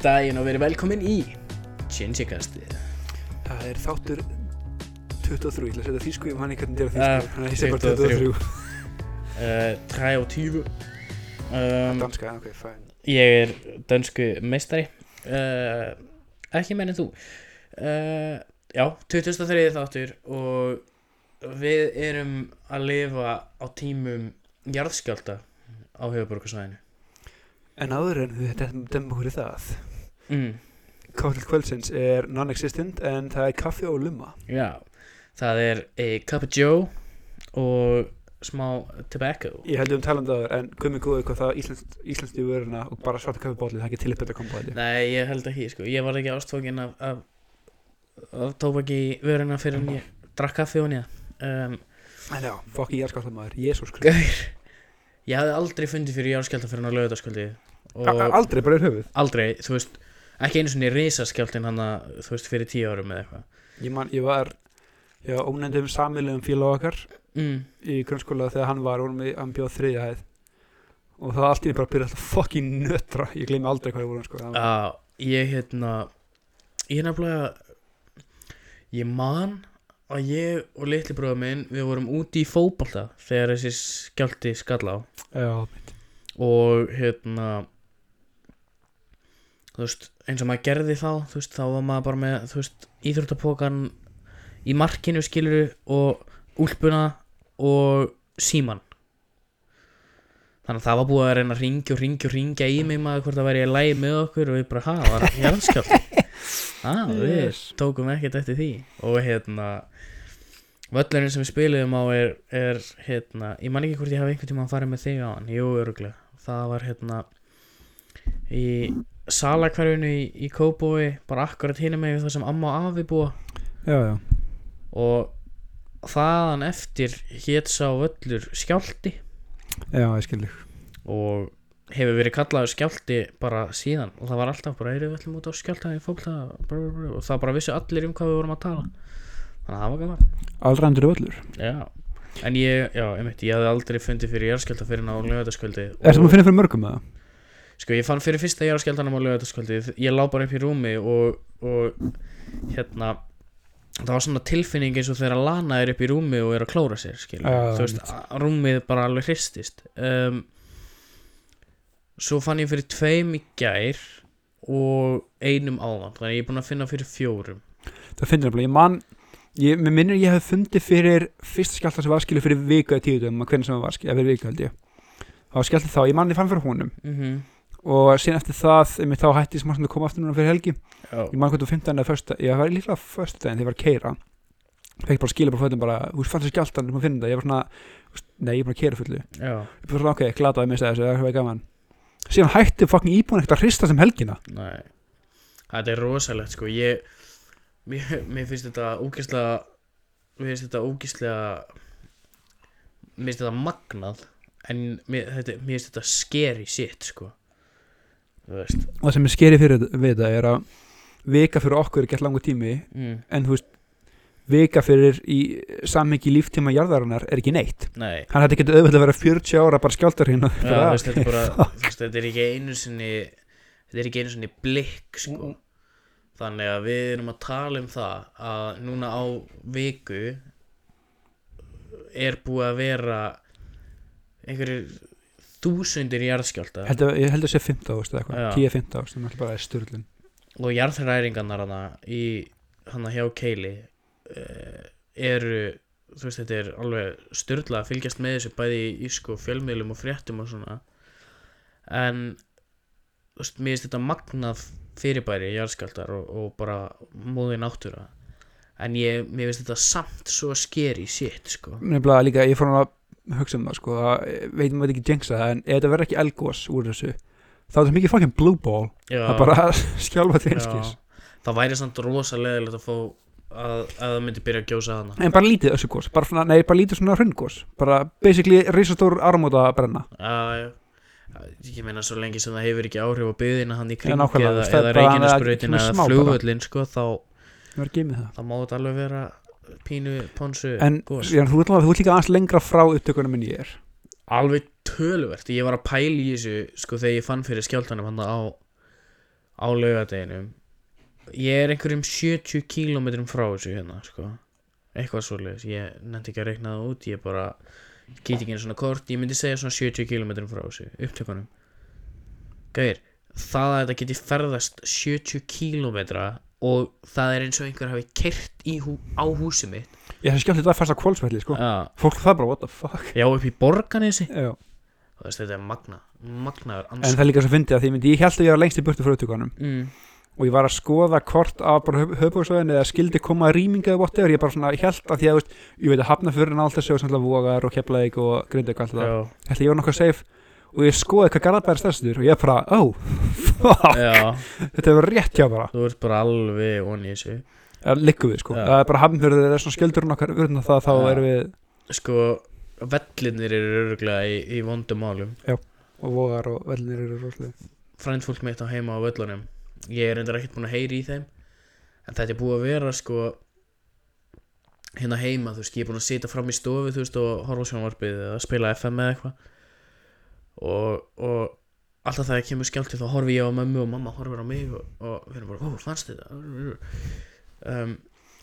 Daginn og verið velkomin í Chinchikastið Það er þáttur 23, ég ætla að setja þýsku ég man ekki hvernig þetta Ah, er þýsku. Þannig að ég sé bara 23. 23 uh, 23 um, Danska, ok, fæn Ég er dönsku meistari. Uh, Ekki menn en þú. Uh, Já, 2003 þáttur og við erum að lifa á tímum jarðskjálta á höfuborgarsvæðinu En áður en við demum okkur í það mm. Káttil kvöldsins er non-existent en það er kaffi og lumma Já, það er a cup of joe og smá tobacco. Ég held um talandi áður en komið góðu hvað það íslenskt, í vöruna og bara svarta kaffibóli það er ekki til þetta kompóli Nei, ég held ekki, sko. Ég var ekki ástfókin af, af, af tóbaki í vöruna fyrir en ég drakk kaffi og nýja um, En já, fokk í jarðskáttamæður, jésús Gaur Ég hafði aldrei fundið fyrir járskjálta fyrir hann á lögutaskvöldi og Aldrei bara í höfuð. Aldrei, þú veist ekki einu svona risaskjáltin hann þú veist, fyrir tíu árum eða eitthvað. Ég man, ég var Já, ónefndum samilegum félag okkar mm. í grunnskóla þegar hann var og hann bjóð þriðja hæð. Og það allt í bara byrja alltaf fucking nötra. Ég gleymi aldrei hvað ég voru sko. Já, ég hérna ég nefnilega ég man að ég og litli bróða minn við vorum úti í fótbolta þegar þessi skjálti skall á. Já, og hérna þú veist, eins og maður gerði þá þú veist, þá var maður bara með þú veist, íþróttapokan í markinu skiluru og úlpuna og síman þannig að það var búið að reyna að ringja og ringja og ringja í mig maður hvort það væri að lægi með okkur og við bara, ha, það var jarðskjált ah, við tókum ekkert eftir því. Og hérna völlurinn sem við spiliðum á er, er hérna, ég man ekki hvort ég hafi einhvern tíma að fara með þig á hann, jú, öruglega það var hérna í salakverfinu í, í Kóbói bara akkurat hinum með það sem amma og afi búa. Já, já. Og þaðan eftir hét sá völlur skjálti Já, ég skil þig. Og hefur verið kallaður skjálti bara síðan. Og það var alltaf bara erum við ætlum út á skjálta í fólk og það bara vissu allir um hvað við vorum að tala. Þannig að það var gaman. Allræmdur öllur já. En ég, já, einmitt, ég hafði aldrei fundið fyrir jarðskjálta fyrir ná lögataskvöldi Er það að finna fyrir mörgum með það? Sko ég fann fyrir fyrsta jarðskjáltanum á lögataskvöldi ég lá bara upp í rúmi og, og hérna það var svona tilfinning eins og þegar Lana er upp í rúmi og er að klóra sér. Já, þú veist, rúmið bara alveg hristist. Um, svo fann ég fyrir tveim í gær og einum áðan. Þannig að ég er búinn að finna fyrir fjórum. Það finnir nefnilega, ég man ég, Mér minnir ég hef fundið fyrir fyrsta skjálta sem var skilu fyrir eða tíu dögum hvernig sem það var skilu, eða fyrir viku held ég. Það var skjálta þá, ég man ég fann fyrir honum. Mm og síðan eftir það, þá hætti smá svona að koma aftur núna fyrir helgi. Já, Ég man hvað þú 15 eða fyrsta, ég var líklega fyrsta daginn þegar ég var að keira Fekk bara skilja bara fötum bara, þú fannst það skjáltan, þú maður finna þetta Ég var svona, nei, ég er bara að keira fullu. Já, Ég bara svona, ok, glataði að missa þessu, það var gaman. Síðan hætti fucking íbúin ekkert að hrista sem helgina. Nei. Þetta er rosalegt sko. Ég mér, mér finnst þetta ógæslega mér finnst þetta ógæslega mér finnst þetta magnað en mér, þetta, mér finnst þetta scary shit sko Og það sem er skeri fyrir við þetta er að vika fyrir okkur er gett langur tími mm, en þú veist, vika fyrir í samhengi líftíma jarðarinnar er ekki neitt. Nei. Hann hætti ekki auðvitað að vera 40 ára bara skjáltar Já, þú veist, þetta, er ekki einu sinni þetta er ekki einu sinni blikk sko. þannig að við erum að tala um það að núna á viku er búið að vera einhverjir þúsundir jarðskjálta held að, ég held að sé 15 ást eða eitthvað. 10-15 ást, það er bara styrlun og jarðræringarnar hana í hana hjá Keili uh, eru þú veist þetta er alveg styrla að fylgjast með þessu bæði í, sko fjölmiðlum og fréttum og svona. En þú veist mér finnst þetta magnað fyrirbæri jarðskjaldar og, og bara móði náttúra. En ég, mér finnst þetta samt svo skeri shit sko. Nefnilega líka, ég fór hann að hugsa um það sko, að, veitum við ekki jinxa það en ef þetta verður ekki elgós úr þessu þá er þetta mikið fucking blue ball. Já, það bara skjálfa til einskis. Það væri samt rosalega að fá að, að það myndi byrja að gjósa hana en bara lítið þessu gós, bara, svona- nei, bara lítið svona hraungós bara basically risastór armóta að brenna. Já, já. Ég meina svo lengi sem það hefur ekki áhrif á byggðina hann í kring nákvæmlega, eða, þú veist, það eða er bara- það er eða smá bara. flugvöllin sko, þá, það verður gemið það. þá má þetta alveg vera pínu ponsu en gos. síðan, þú ert líka aðeins lengra frá upptökunum en ég er. Alveg töluvert. Ég var að pæla í þessu sko, þegar ég fann fyrir skjáltanum hann á á laugadeginum ég er einhverjum 70 kílómetrum frá þessu hérna sko. Eitthvað svoleiðis, ég nefndi ekki að reikna það út. Ég bara, get ekki einu svona kort. Ég myndi segja svona 70 kílómetrum frá þessu upptökunum. Gæðir, það að þetta geti ferðast 70 kílómetra og það er eins og einhver hafi kert hú, á húsið mitt. Ég hef skemmt þetta að fæsta kvólsvelli sko Fólk það bara, what the fuck? Já upp í borganessi þetta er magna magnaður En það er líka svo fyndið að því myndi ég held að ég var lengst í burtu frá upptökunum. Mm, og ég var að skoða hvort að bara höfbúrsvæðin eða skildi koma rýminga eða whatever, ég bara svona held að því að, ég veit að hafna fyrir en allt þessu og svona vogar og keflaðik og grindauk allt það, já, ég held að ég var nokkuð safe. Og ég skoði hvað Garðabæri er stærstur og ég bara, oh, þetta var rétt hjá bara, þú ert bara alveg onni í þessu. Liggum við sko. Já. það er bara fyrir það er svona skildurinn okkar urna það þá Já. erum við, sko vellinir eru örgulega í, í vondum málum. Og vogar og velnir eru rosalega. Frændfólk mitt á heima á völlunum ég er reyndar ekkert búin að heyri í þeim en þetta er búið að vera sko hérna heima þú veist ég er búin að sitja fram í stofu þú veist og horfa á sjónvarpið eða spila FM eða eitthvað. Og, og alltaf þegar kemur skjálti þá horfi ég á mömmu og mamma horfir á mig og, og við erum bara, ó fannst þetta um,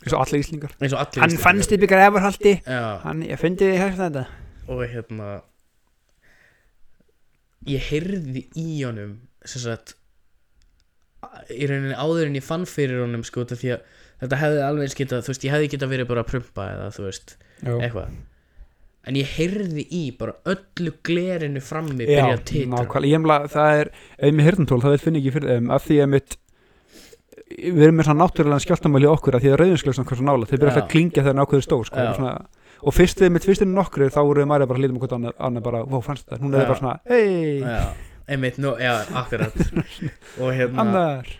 eins og allir íslingar eins og allir hann Íslendingar. fannst í byggar efurhaldi Já, hann, ég fyndi þið hérna þetta. Og hérna ég heyrði í honum sem sagt í rauninni áður en ég fann fyrir honum sko að þetta hefði alveg eins geta þú veist ég hefði geta verið bara að prumpa eða þú veist Já. eitthvað en ég heyrði í bara öllu glerinu frammi byrja að titra nákvæmlega, ég hemla, það er ef mér hirtantól, það vil finna ekki fyrir þeim af því að mitt við erum með svona náttúrulega skjáltamæli okkur að því að rauðinsklega hversu nála, þeir byrja alltaf að klingja þegar nákvæður stór sko, svona, og fyrst við mitt fyrstir nokkru þá voru maður bara að lítum okkur annað, annað bara, wow, fannst þetta, hún er bara svona hei, einmitt, nú, já, akkurat. Og hérna annar.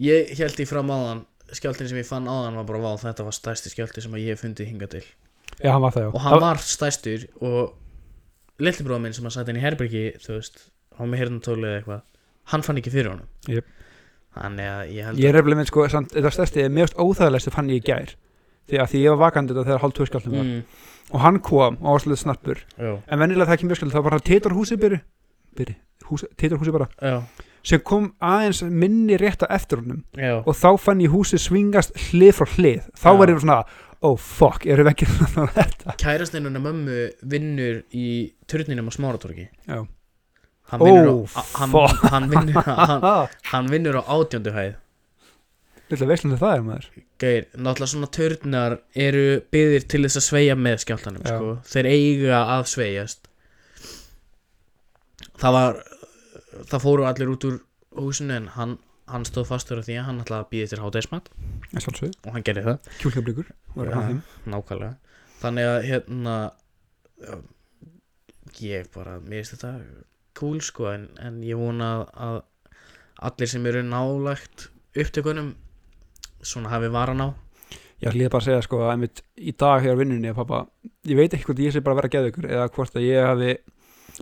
ég held í fram áðan skjáltin sem ég fann áðan var bara vá þetta var stærsti skjálti sem að ég hef fundið hingað til já, hann var það, já, og hann var stærstur og lillibróða minn sem að sætti inn í herbyrgi þú veist, hann var með hirnatóli eða eitthvað hann fann ekki fyrir honum. Jep. þannig að ég held ég er eftir með sko, samt, þetta stærsti er mjög óþægilegst fann ég í gær. Því að því ég var vakandi þetta þegar hálf skjáltum var. Mm, og hann kom og var svolítið snappur já, en venjulega það kemur skjáltum þá bara titur húsið byrju. Byrju, hús, titur húsið bara. Já, sem kom aðeins minni rétt á eftir honum. Já. Og þá fann ég húsið svingast hlið frá hlið. Þá var ég svona, oh fuck, erum við ekki að þetta kærastinn hennar mömmu vinnur í turninum á Smáratorgi Já. hann vinnur, Oh, á, hann, hann, vinnur, hann, hann vinnur á átjöndu hæð Lilla veislandi það er maður Geir, náttúrulega svona turnar eru byggðir til þess að sveigja með skjáltanum Já. sko. þeir eiga að sveigjast það var það fóru allir út úr húsinu en hann, hann stóð fastur á því að hann ætlaði að býða til hátægismat og hann gerði það. Þeim nákvæmlega. Þannig að hérna ég bara, mér finnst þetta cool sko en, en ég vona að, að allir sem eru nálægt upptökunum svona hafi varan á. Ég hlýði bara að segja sko að einmitt í dag hér á vinnunni að pappa, ég veit ekki hvort ég sé bara að vera geðugur eða hvort að ég hafi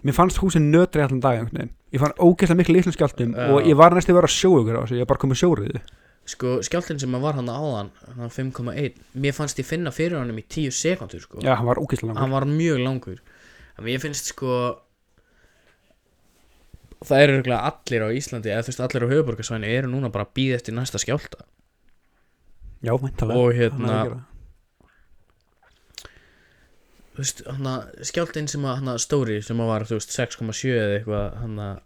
mér fannst húsin nötri allan dag ég fann ógeðslega miklu lítlum skjáltum Já. og ég var næstu að vera sjóugur á þessu, ég var bara komið sjóriði sko skjáltinn sem að var hann áðan hann 5,1 mér fannst ég finna fyrir honum í 10 sekundur sko. Já, hann var ógeðslega langur. Hann var mjög langur. En mér finnst sko það eru örugglega allir á Íslandi eða þú veist allir á höfuborgarsvæðinu eru núna bara að býða eftir næsta skjálta já, mæntalega og Hann hérna að gera það. þú veist hann skjáltinn sem að hann stóri sem að var þú veist 6,7 eða eitthvað hann að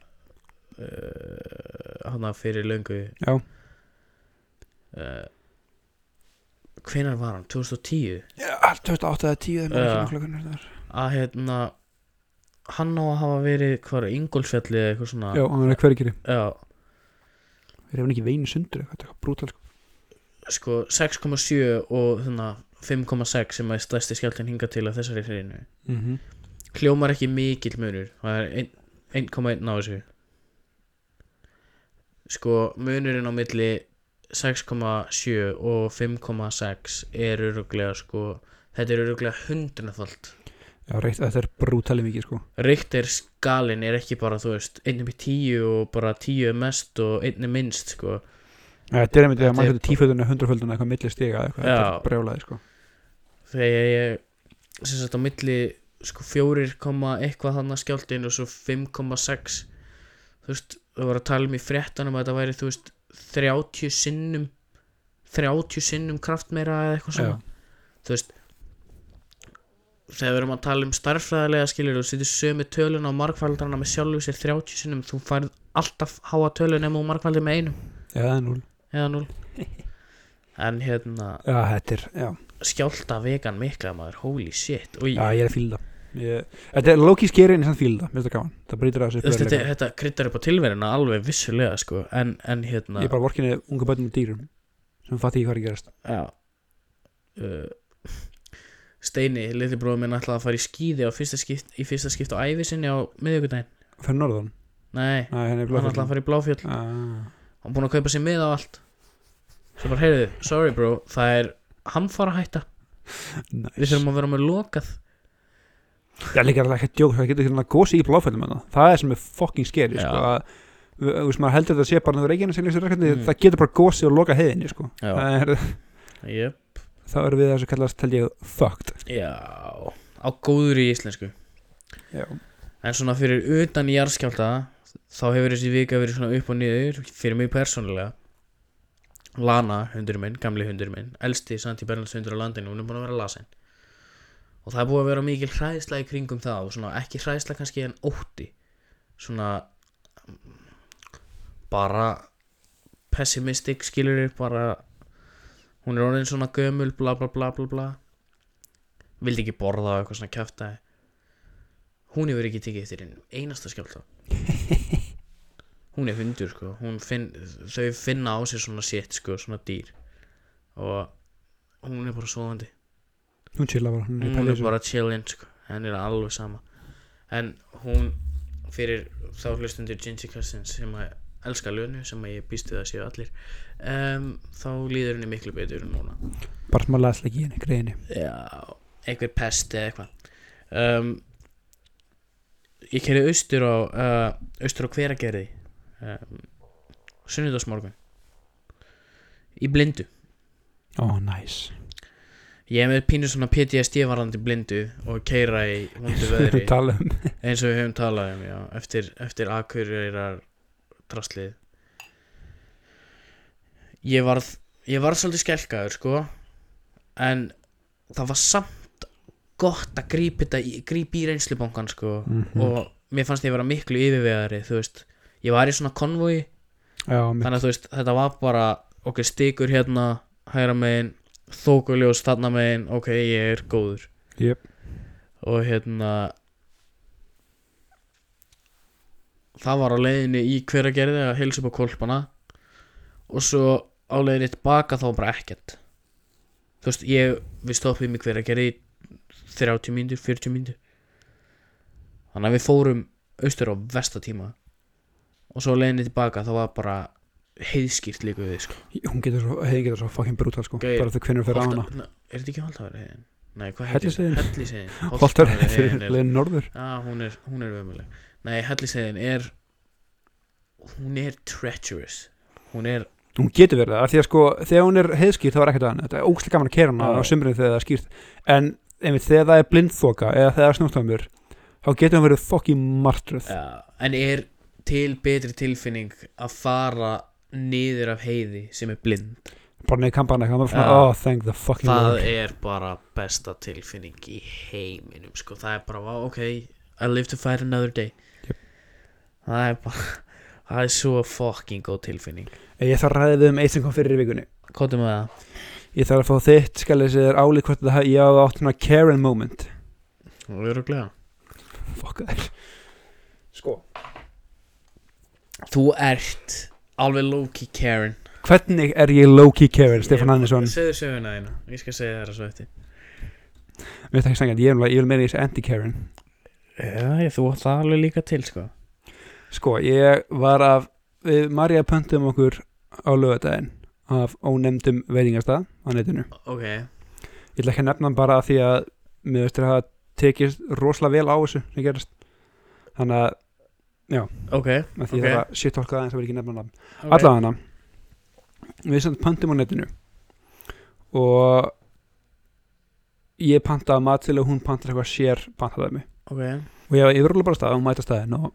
uh, hann fyrir löngu. Já, uh, hvenær var hann? 2010 já, 2008 eða 10 eða Já. ekki er það að hérna hann á að hafa verið hvað er Ingolfjalli eða eitthvað svona. Já, hann er hvergiri Já, við erum ekki veinu sundur eitthvað, er brútal sko. sko 6,7 og þannig 5,6 sem er stærsti skjálftin hinga til að þessari hreinu mm -hmm. hljómar ekki mikill munur það er ein- 1,1 á þessu. Sko munurinn á milli 6,7 og 5,6 er öruglega sko þetta er öruglega hundrunafald já, reitt, þetta er brútali mikið sko. Richter skalin er ekki bara þú veist 1 upp í 10 og bara 10 er mest og 1 er minnst sko. Þetta er einmitt þegar Þetta mann er getur tífölduna, hundrafölduna eitthvað milli stiga eitthvað, þetta er brjálaði sko þegar ég sem sagt á milli sko 4, komma eitthvað þannig skjáltin og svo 5,6 þú veist, það var að tala um í fréttanum að þetta væri þú veist 30 sinnum 30 sinnum kraft meira eða eitthvað svona. Þú veist þegar við erum að tala um starffræðilega skilur þú setur sömu tölun á markfaldarna með sjálfu sér 30 sinnum þú færð alltaf háa tölun ef þú markfaldir með einum. Eða núl eða 0 en hérna já, er, já, skjálta vegan mikla maður holy shit. Ég, já, ég er að fíla ég, þetta er low-key skeri en ég samt fíla mér finnst það gaman. Það brýtur að þessu þetta, þetta kryddar upp á tilverina alveg vissulega sko. En, en hérna ég er bara vorkinni unga bönnum og dýrum sem fatt ekki hvað er gerast. Já. Uh, Steini, litli bróður minn ætlaði að fara í skíði á fyrsta skipt, í fyrsta skipt á ævi sinni á miðvikudaginn. Fyrir norðan, Nei, Nei, hann ætlaði að fara í Bláfjöll. Ah, Hann búinn að kaupa sér mið á allt. Svo bara, heyrðu, sorry bro Það er hamfara hætta Við nice. þurfum að vera með lokað Já, líka er það ekki að djók, það getur hérna gósi í bláfællum með það. Það er sem er fucking Já. sko, að við- veist, maður heldur þetta að sé bara sem Mm. það getur bara gósi og loka heiðinni, sko. Það er, yep. þá erum við þessu kallast, tel ég, fucked. Já Á góður í íslensku Já. En svona fyrir utan jarðskjálta Þá hefur þessi vika verið svona upp og niður Fyrir mig persónulega Lana, hundur minn, gamli hundur minn Elsti Santi Bernals hundur á landinu Hún er búin að vera lasin. Og það er búið að vera mikil hræðsla í kringum það Og svona ekki hræðsla kannski en ótti. Svona Bara Pessimistic skilur bara Hún er orðin svona gömul bla bla bla bla bla. Vildi ekki borða og eitthvað svona kjaftaði. Hún hefur ekki tekið eftir einn einasta skjálta Hún er hundur sko. Hún finn, Þau finna á sér svona shit sko Svona dýr. Og hún er bara svoðandi Hún chilla bara, hún er, Hún er bara chillin sko. Henn er alveg sama. En hún fyrir þá hlustundir Gingy Cousins sem að elska lönu sem að ég býst við að séu allir um, þá líður henni miklu betur núna. Bara smá lasleiki í henni, greiðinni. Já, einhver pest eða eitthvað. Um, Ég kerði austur á uh, austur á hveragerði um, sunnudagsmorgun í blindu Ó, oh, nice. Ég er með pínu svona PTSD varandi blindu og keira í hundu veðri um. eins og við höfum talað um já, eftir, eftir akureyrar draslið Ég varð ég varð svolítið skelkaður sko en það var samt gott að grípa þetta í, reynslubankan sko Mhm. og mér fannst ég vera miklu yfirvegari þú veist, ég var í svona konvoi þannig að þú veist, þetta var bara ok, stikur hérna, hægra megin þókuljós þarna megin ok, ég er góður. Jep. og hérna það var á leiðinni í hveragerði að heilsa upp á kolpana og svo á leiðinni tilbaka þá var bara ekkert. Þú veist, ég við stoppum í hveragerði í 30 mínútur, 40 mínútur. Þannig að við fórum austur á vestatíma og svo á leiðinni tilbaka þá var bara heiðskýrt líka við sko. Hún getur svo, heiðin getur svo fucking brutal, sko. Gauir, Bara þegar hvernig fyrir á hana. Er þetta ekki Holtaveri heiðin? Nei, hvað Hellisheiðin? Helliseiðin Holtar fyrir leiðin norður. Já, hún er, hún er ömuleg Nei, Helliseiðin er hún er treacherous hún er, Hún getur verið það, því að sko, þegar hún er heiðskýrt þá er ekkert að henni. Þetta er ógæslega gaman að kera hana á sumrinu þegar það er skýrt. En einmitt, þegar það er blindþoka eða þegar það er snúttamur, þá getur hún verið fucking martruð. ja, en er til betri tilfinning að fara niður af heiði sem er blind Bara neði kampana, það Já. oh, thank the fucking það lord. er bara besta tilfinning í heiminum sko, það er bara, "Vá, ok I live to fight another day Jep. það er bara það er svo fucking góð tilfinning Ég þarf að ræða við um eitt sem kom fyrir í vikunni. hvað er það? Ég þarf að fá þitt, skal ég segja þér álið hvort það ég hafa átt svona Karen moment. Öruglega. Fuck það. Sko. Þú ert alveg low-key Karen Hvernig er ég low-key Karen, Stefán Hannesson? segðu söguna þína, ég skal segja þér að svo eftir Mér það ekki sangjant, ég er alveg- ég vil í þessi anti-Karen. já, þú átt það alveg líka til sko Sko, ég var af, við Marja pöntum okkur á lögadaginn af ónefndum veitingastað á netinu. ok, Ég ætla ekki að nefna hann bara af því að mér veist þér að það tekist rosalega vel á þessu sem gerast. Þannig að, ok, að því Ok. það var shit tólkað aðeins að vera ekki nefna hann. okay. Allavega við sem pöntum á netinu og ég pantaði mat til og hún pantaði eitthvað sér pantaði mig. og ég var yfirlega bara stað og mæta staðin og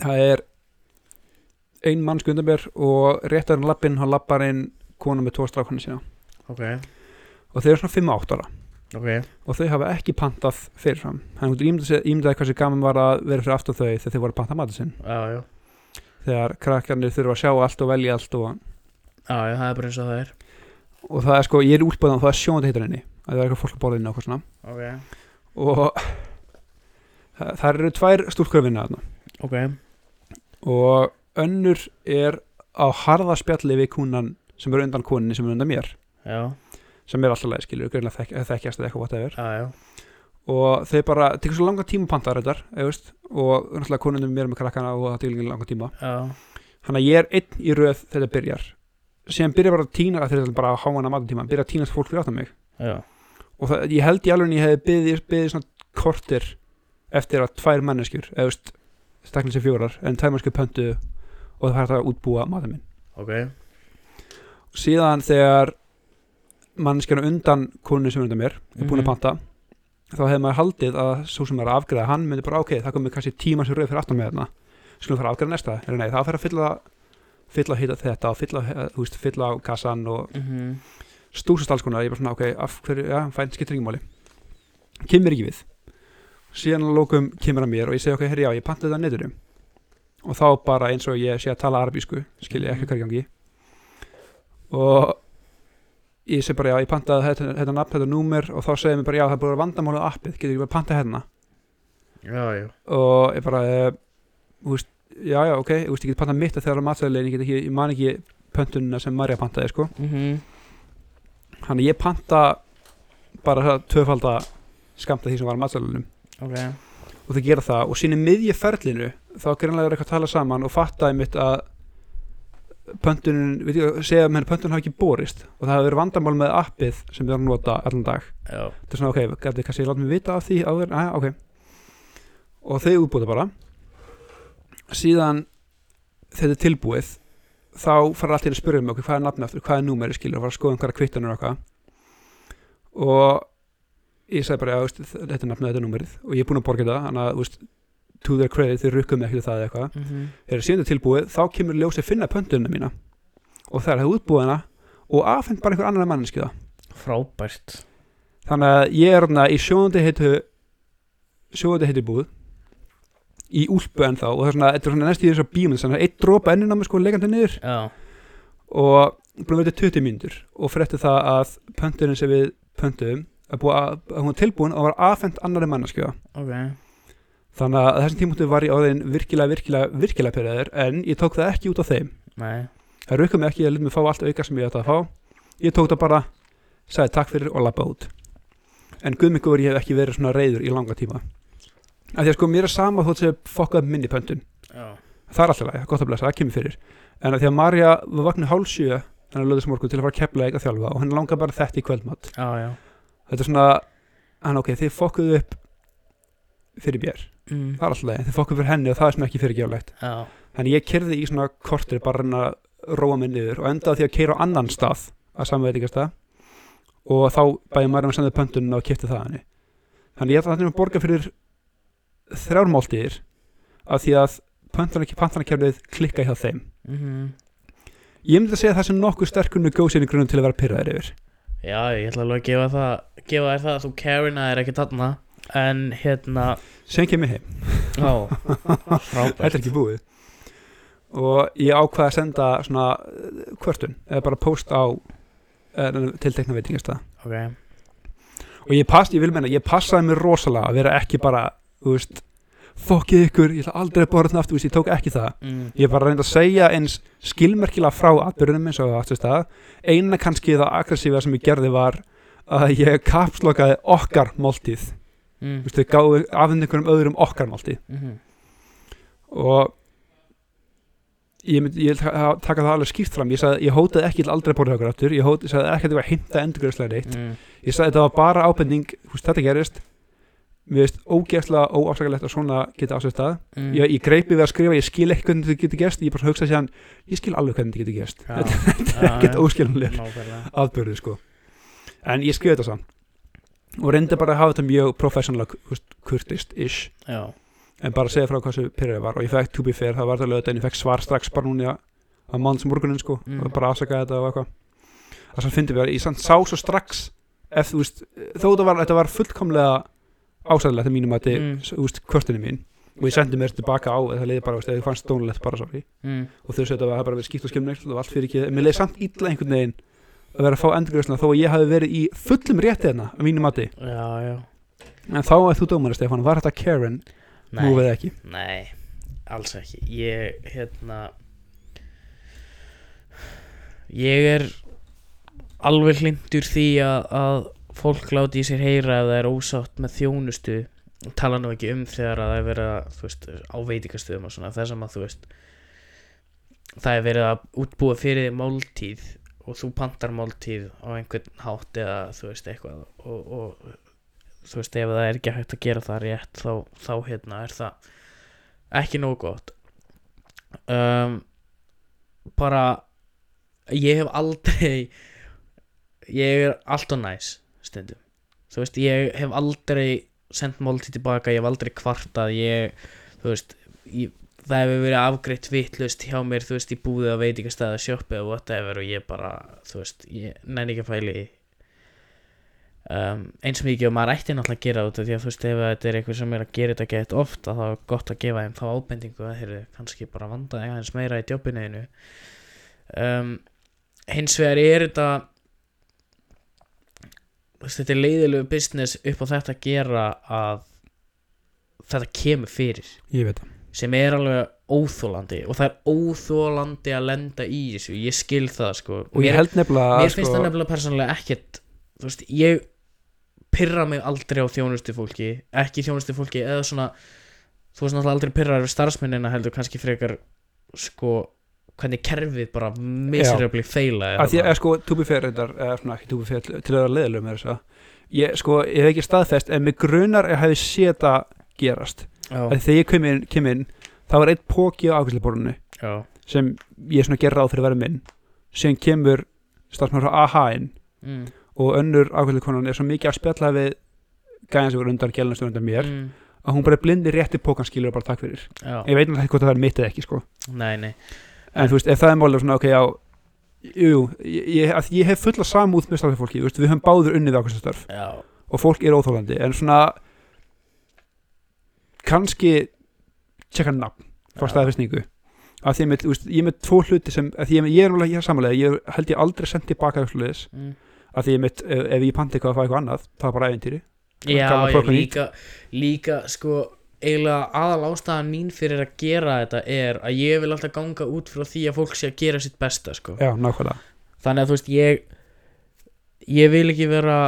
það er ein mann skundan mér og réttar hann lappinn, hann lappar inn konu með tvo strákunni sína og þeir eru svona 5-8 ára ok. Og þau hafa ekki pantað fyrirfram. Getur ímyndað sér- ímyndaði hversu gaman var að vera fyrir aftur þau þegar þau voru að panta matið sinn. Já, já, þegar krakkarnir þurfa að sjá allt og velja allt og, já, já, það er bara eins og það er. Og það er sko, ég er útbúðan það er sjóndi heitar henni að það er eitthvað fólk að borða inn og eitthvað svona. Ok, og það, það eru tvær stúlkur að vinna þarna. Ok, og önnur er á harða spjalli við kúnan sem er undan kúninni sem er undan mér. Já, sem er alltaf leið skilur, greinlega þekk, þekkjast eða eitthvað whatever. Já og þau bara, tekur svo langa tíma að panta þetta og náttúrulega konunum mér með krakkana og það tekur langa tíma. Þannig að ég er einn í röð þegar þetta byrjar. Sem byrjar bara að tína að þetta er bara að háa hana matartíma, byrjar að tína fólk fyrir áttan mig. Já, og það, ég held í alveg ég hefði byggðið byggði svona kortir eftir að tvær manneskjur eða veist, staklega sér fjórar en tvær manneskjur pöntu og það fær það að útbúa maður minn. Ok. Síðan þegar manneskjana undan konu sem er undan mér er búin að Mhm. panta þá hefði maður haldið að svo sem er að afgræða hann myndi bara ok, það komið kannski tíma sem rauð fyrir aftan með þarna skulum fara að afgræða næsta. Eller nei, það fer að fylla fylla hýta þetta og fylla, þú veist, fylla á kassan og mhm, stúsast alls konar. Ég bara svona ok, af hverju, já, fæn, skiptir ekki máli. Kemur ekki við. Síðan að lókum kemur að mér og ég segi ok, herri já, ég pantaði það neturum og þá bara eins og ég sé að tala arabísku skil ég ekki hvað í gangi. Og ég segi bara já, ég pantaði þetta, þetta nafn, þetta númer og þá segir mér bara já, það er bara vandamála á appið, getur ekki bara pantað hérna? Já, já. Og ég bara, eh, þú veist já, já, ok, þú veist, ég get pantað mitt að þegar matsæðilegin, ég get ekki, ég man ekki pöntunina sem Marja pantaði, sko. Mhm, hann ég panta bara það tvöfalda skamta því sem var á matsælunum ok, og þau gera það og síni miðje ferlinu þá greinlega er eitthvað að tala saman og fatta einmitt að pöntunin, veit ég, segja að menn pöntunin hafi ekki borist og það hafi verið vandamál með appið sem við erum að nota allan dag. Þetta er svona ok, gæti kannski láta mig vita af því áður, aðja, ok. Og þau útbúða bara. Síðan þetta er tilbúið þá fara allir að spyrja mig okkur hvað er nafni aftur, hvað er númeri skilur og fara að skoða einhverja kvittanur og eitthvað. Og ég sagði bara, já, þetta er nafnið, þetta er númerið. Og ég er búinn að borga það, þannig að þú to their credit, þeir rukkuð mig ekki það eitthvað. Mhm, þegar síðan er tilbúið, þá kemur ljósið finna pöntunina mína. Og það er að útbúið hana og afhengt bara einhver annar manneski það frábært. Þannig að ég er þarna í sjóðandi heitu sjóðandi heitu búð í úlpu ennþá. Og það er svona, þetta er svona næst í þess að bímund þannig að eitt dropa ennina með sko leikandi niður. Já, og búin að vera 20 mínútur. Og frétti það að pöntunin sem við pöntuðum að, að, að hún var tilbúin og var afhengt annari manneskjöða ok þannig að þessum tímútu var ég orðin virkilega, virkilega, virkilega pyrraður en ég tók það ekki út á þeim. Nei, það rauka mig ekki, ég lit mig fá allt auka sem ég ætti að fá. Ég tók það bara, sagði takk fyrir og lappa út. En guðmyggur ég hef ekki verið svona reyður í langa tíma. Af því að sko mér er sama þótt sem fokkað minni pöntun. Já, það er alltaf læg, gott að blessa, það kemur fyrir. En af því að Marja var vaknið hálf sjö þannig að löðis morgun til að fara að kepla eitthvað þjálfa og hann langar bara þetta í kvöldmatt já, já. Þetta er svona, hann ok, þið fokkuðu upp fyrir mér, mm, það er alltaf læg þið fokkuðu fyrir henni og það er sem ekki fyrirgjáflegt já, Þannig ég kerði í svona kortir bara að reyna að róa mig niður og endaði því að keira á annan stað að samveitingastað og þá bæði maður að senda pöntunum og kipti það henni. Þannig ég ætla að þetta borga fyrir þrjármáltíðir af því að pöntunarkerfið klikka hjá þeim. mhm Ég myndi að segja að það sem nokkuð sterkur negotiating grunum til að vera pyrraðir yfir. Já, ég ætla alveg að gefa það gefa þér það að þú Karina er ekki þarna en hérna Sem kemur heim. já, Þetta er ekki búið. Og ég ákvaði að senda svona eh, kvörtun eða bara post á uh, tiltekna veitingastað. ok, og ég pass, ég vil menna, ég passaði mér rosalega að vera ekki bara, þú veist fokkið ykkur, ég ætla aldrei að borða þarna aftur ég tók ekki það, mm, ég var að reynda að segja eins skilmerkilega frá atbyrðunum eins og aftur stað, eina kannski það aggressífa sem ég gerði var að ég kapslokaði okkar máltíð, mm, þú veist, þau gáðu afhengt einhverjum öðrum okkar máltíð mhm, og ég myndi, ég taka það alveg skýrt fram, ég sagði, ég hótaði ekki aldrei að borða okkur aftur, ég, hótaði, ég sagði ekki að þetta var hinta endurgræðslega neitt. Mm, ég sagði þetta var bara ábending veist, þetta gerist. Mér veist ógeðslega óafsakalegt að svona geta ásett stað. Mm, ég, ég greipi við að skrifa, ég skil ekki hvernig þetta getur gerst. Ég bara hugsa sér ég skil alveg hvernig þetta getur Já. þetta er ekkert óskilunlega aðbörðu sko. En ég skrifa þetta samt og reyndi bara að hafa þetta mjög professional kurtist ish Já, en bara segja frá hvað þessu pyrrið var. Og ég fekk to be fair, það var það lögð en ég fekk svar strax bara núna að manns morgunin sko. Mm. og bara afsakaði þetta og eitthvað. Það sem fyndi við að ég samt sá svo strax ef þú veist, þó var, þetta var fullkomlega ásæðilegt að mínum að þetta, Mm. þú veist, kvörtunni mín. Og ég sendi mér tilbaka á það leiði bara, ég fannst stónulegt bara sorry. Mm. og þau segja að það bara verið skýtt og skemmnegt og allt fyrir ekki, mér leiði samt illa einhvern veginn að vera að fá endurgræsna þó að ég hafi verið í fullum rétti þarna að mínum mati, já, já. En þá er þú dómar Stefán, var þetta Karen, nú Nei, við ekki? Nei, alls ekki. Ég, hérna Ég er alveg hlindur því að, að fólk láti í sér heyra ef það er ósátt með þjónustu. Tala nú ekki um þegar að það er verið að, á veitingastöðum og svona. Þess að þú veist það er verið að útbúa fyrir máltíð og þú pantar máltíð á einhvern hátt eða þú veist eitthvað og, og þú veist ef það er ekki hægt að gera það rétt þá, þá hérna er það ekki nógu gott. Um, bara ég hef aldrei ég er alltaf næs stundum. Þú veist ég hef aldrei sendt máltíð tilbaka, ég hef aldrei kvartað ég, þú veist ég, það hefur verið afgreitt vittlust hjá mér þú veist, í búið að veitingastæða sjoppi og whatever og ég bara, þú veist ég nenni ekki að fæli um, eins mikið og maður ætti náttúrulega að gera af því að þú veist ef þetta er eitthvað sem er að gera þetta gett oft það er gott að gefa þeim þá ábendingu að þeir kannski bara vanda aðeins meira í jobbinu um, hins vegar er þetta þetta er leiðilegu business upp á þetta að gera að þetta kemur fyrir. Ég veit það, sem er alveg óþólandi og það er óþólandi að lenda í þessu. Ég skil það sko. Og ég held nefnilega mér finnst sko, það nefnilega persónulega ekkert þú veist, ég pyrra mig aldrei á þjónustu fólki ekki þjónustu fólki eða svona þú veist náttúrulega aldrei pyrrar við starfsmennina heldur kannski frekar sko hvernig kerfið bara miserably feila að því að sko, fair reyndar, eða svona fair til að vera leðilegum með þess að ég sko, ég hef ekki staðfest en mig grunar að ég hefði séð þetta gerast þegar ég kem inn, kem inn það var einn póki á já, sem ég svona gerði ráð fyrir að vera minn. Síðan kemur starfsmæður frá AHA inn mm, og önnur ákvæmsleikonan er svo mikið að spjalla við gæjan sem voru undan gælnastu undan mér mm, að hún bara blindi rétti pókan skilur og bara takk fyrir. Já, ég veit náttúrulega ekki hvort það er mitt eða ekki sko. Nei, nei. En þú veist, ef það er málið svona, ok, já jú, ég, ég, að ég hef fulla samúð með þú veist, við höfum báður unnið ákvæmst starf já, og fólk er óþólandi en svona kannski tjekka nafn frá staðfestningu að því ég með, veist, ég er með tvo hluti sem að því ég, ég er alveg ég er samanlega, ég held ég aldrei sendt tilbaka mm. að því ég með, ef, ef ég panti eitthvað að fá eitthvað annað það er bara æventýri já, flokkurinn. líka líka sko eiginlega aðal ástæðan mín fyrir að gera þetta er að ég vil alltaf ganga út frá því að fólk sé að gera sitt besta sko. Já, nákvæmlega. Þannig að þú veist ég ég vil ekki vera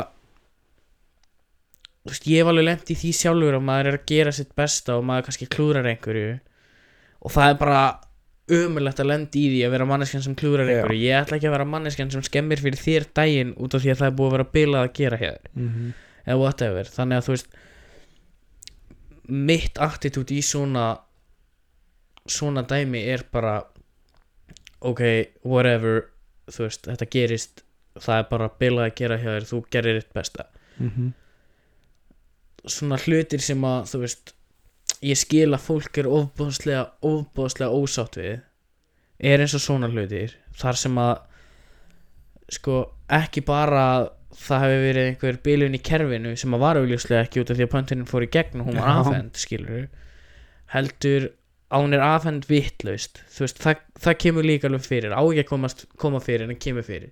þú veist ég hef alveg lent í því sjálfur að maður er að gera sitt besta og maður kannski klúrar einhverju. Og það er bara ömulegt að lenda í því að vera manneskjan sem klúrar einhverju. Ég ætla ekki að vera manneskjan sem skemmir fyrir þér daginn út af því að það er búið að vera bilað að gera hér mm -hmm. eða whatever. Þannig að þú veist mitt attitút í svona svona dæmi er bara ok, whatever þú veist, þetta gerist það er bara bilað að gera hjá þér þú gerir þitt besta. Mhm. Svona hlutir sem að þú veist, ég skil að fólk er ofbóðslega, ofbóðslega ósátt við er eins og svona hlutir þar sem að sko, ekki bara að það hefur verið einhver bilun í kerfinu sem að var augljóslega ekki út af því að pöntunin fór í gegn og hún var afhend, skilur heldur að hún er afhend vittlaust, þú veist, það, það kemur líka alveg fyrir, á ekki að komast, koma fyrir en það kemur fyrir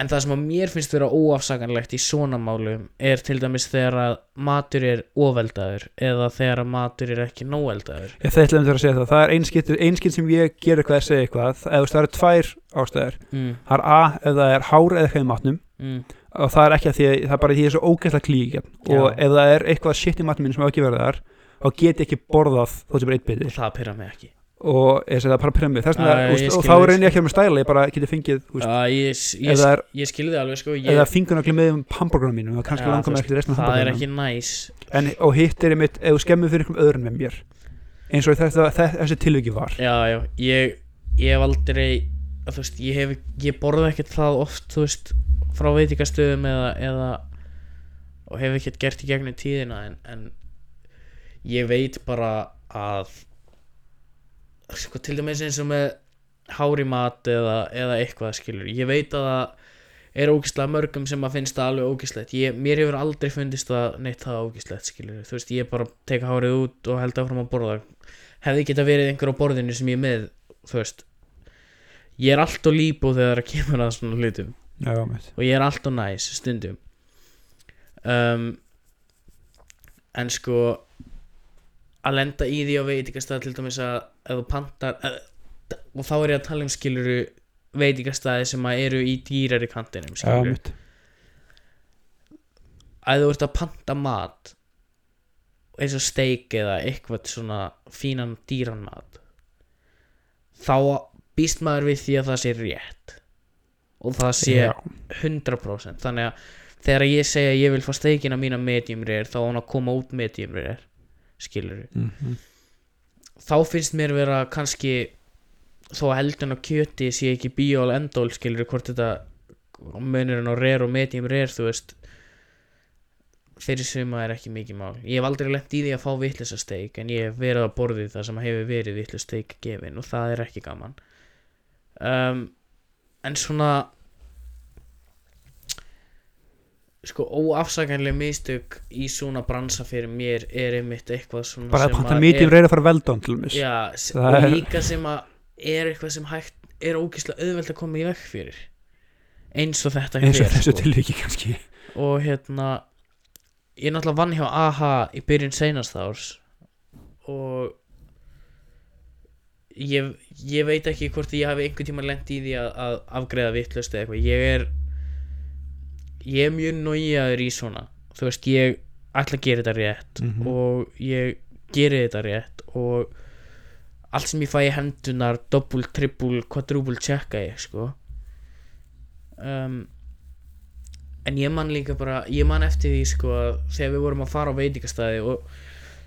en það sem að mér finnst vera óafsakanlegt í svona málum er til dæmis þegar að matur er ofeldaður eða þegar að matur er ekki nóeldaður ég það ætlum að segja það, það er einskitt, einskitt sem ég ger eitthvað að segja eitthvað, eða það eru tvær ástæður, mm, það er A ef það er hár eða eitthvað í matnum. Mm, og það er ekki að því að það er bara því að ég er svo ógæslega klíkja og Já. ef það er eitthvað shit í matnum minn sem ekki verið þar þá get ég ekki borðað þó sem er eitt og og ég segi það bara premmið þess vegna, ég og þá reynir ég ekki með stæla ég bara geti fengið úst, Já, ég, ég, er, ég skilði alveg sko ég, eða fingunagli með um hamburgerunum mínum og kannski langar veist, ekki restin af það er ekki næs. En, og hitt er einmitt, ef þú skemmur fyrir einhverjum öðrum með mér eins og þetta, þessi tilviki var. Já, já, ég, ég hef aldrei þú veist, ég hef ég borða ekkert það oft, þú veist frá veitingastöðum eða, eða og hef ekkert gert í gegnum tíðina en, en ég veit bara að sko til dæmis eins og með hári mat eða, eða eitthvað skilur. Ég veit að það er ógislega mörgum sem að finnst það alveg ógislegt ég, mér hefur aldrei fundist það neitt það ógislegt skilur. Þú veist ég bara teka hárið út og held áfram að borða. Hefði geta verið einhver á borðinu sem ég er með þú veist. Ég er allt og líbú þegar það kemur að svona hlutum. Já, og ég er allt og næs stundum. Um, en sko að lenda í því á veitingastæð til dæmis að ef þú pantar að, og þá er ég að tala um skiluru veitingastæði sem að eru í dýrari kantinum skiluru mitt að þú ert að panta mat eins og steik eða eitthvað svona fínan dýran mat þá býst maður við því að það sé rétt. Og það sé já, 100% þannig að þegar ég segja ég vil fá steikina mína medium rare þá á hann að koma út medium rare skilur mm þá finnst mér vera kannski þó að heldun á kjöti sé ekki bíól endól skilur hvort þetta munurinn á rare og medium rare þú veist fyrir suma er ekki mikið mál. Ég hef aldrei lent í því að fá vitlisa steik en ég hef verið á borðið það sem hefur verið vitlis steik gefin og það er ekki gaman. Um, en svona sko óafsakanlega mistök í svona bransa fyrir mér er einmitt eitthvað svona bara sem að panta að mítið er- reyða að fara veldón til dæmis. Já, Það og er- líka sem að er eitthvað sem hægt er ógeðslega auðvelt að koma í veg fyrir. Eins og þetta eins og þessu sko. tilviki kannski. Og hérna ég náttúrulega vann hjá AHA í byrjun seinast árs. Og ég, ég veit ekki hvort ég hafi einhvern tíma lent í því að, að afgreða vittlust eða eitthvað. Ég er ég er mjög nójaður í svona þú veist ég ætla að gera þetta rétt Mhm. og ég geri þetta rétt og allt sem ég fæ í hendunar double, triple, quadruple checka ég sko um, en ég man líka bara ég man eftir því sko þegar við vorum að fara á veitingastæði og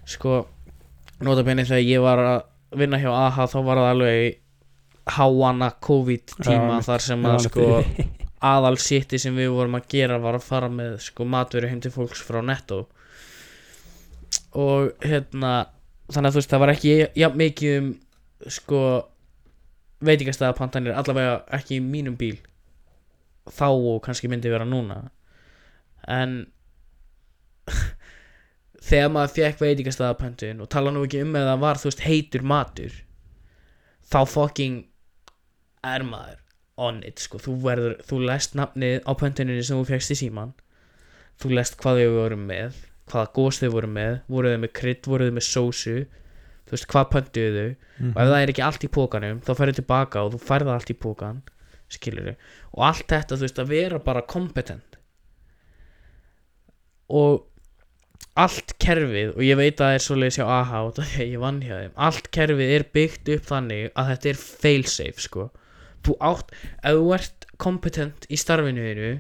sko nota benni þegar ég var að vinna hjá AHA þá var það alveg háana COVID tíma Já, þar sem að sko. Aðal sýtti sem við vorum að gera var að fara með sko matvöru heim til fólks frá netto. Og hérna þannig að þú veist það var ekki jafn mikið um sko veitingastæðapantanir allavega ekki í mínum bíl. Þá og kannski myndi vera núna. En þegar maður fekk veitingastæðapantun og tala nú ekki um eða var þú veist heitur matur þá fucking er maður on it sko, þú verður, þú lest nafnið á pöntuninni sem þú fegst í síman þú lest hvað þau voru með hvaða gós þau voru með, voru þau með krydd voru þau með sósu þú veist hvað pöntuðu þau. Mhm. og ef það er ekki allt í pókanum þá ferðu tilbaka og þú færði allt í pókan skilur og allt þetta þú veist að vera bara kompetent og allt kerfið og ég veit að það er svoleiðis hjá AHA og það er ég vann hjá þeim allt kerfið er byggt upp þannig að þetta er failsafe sko þú átt, ef þú ert kompetent í starfinu þínu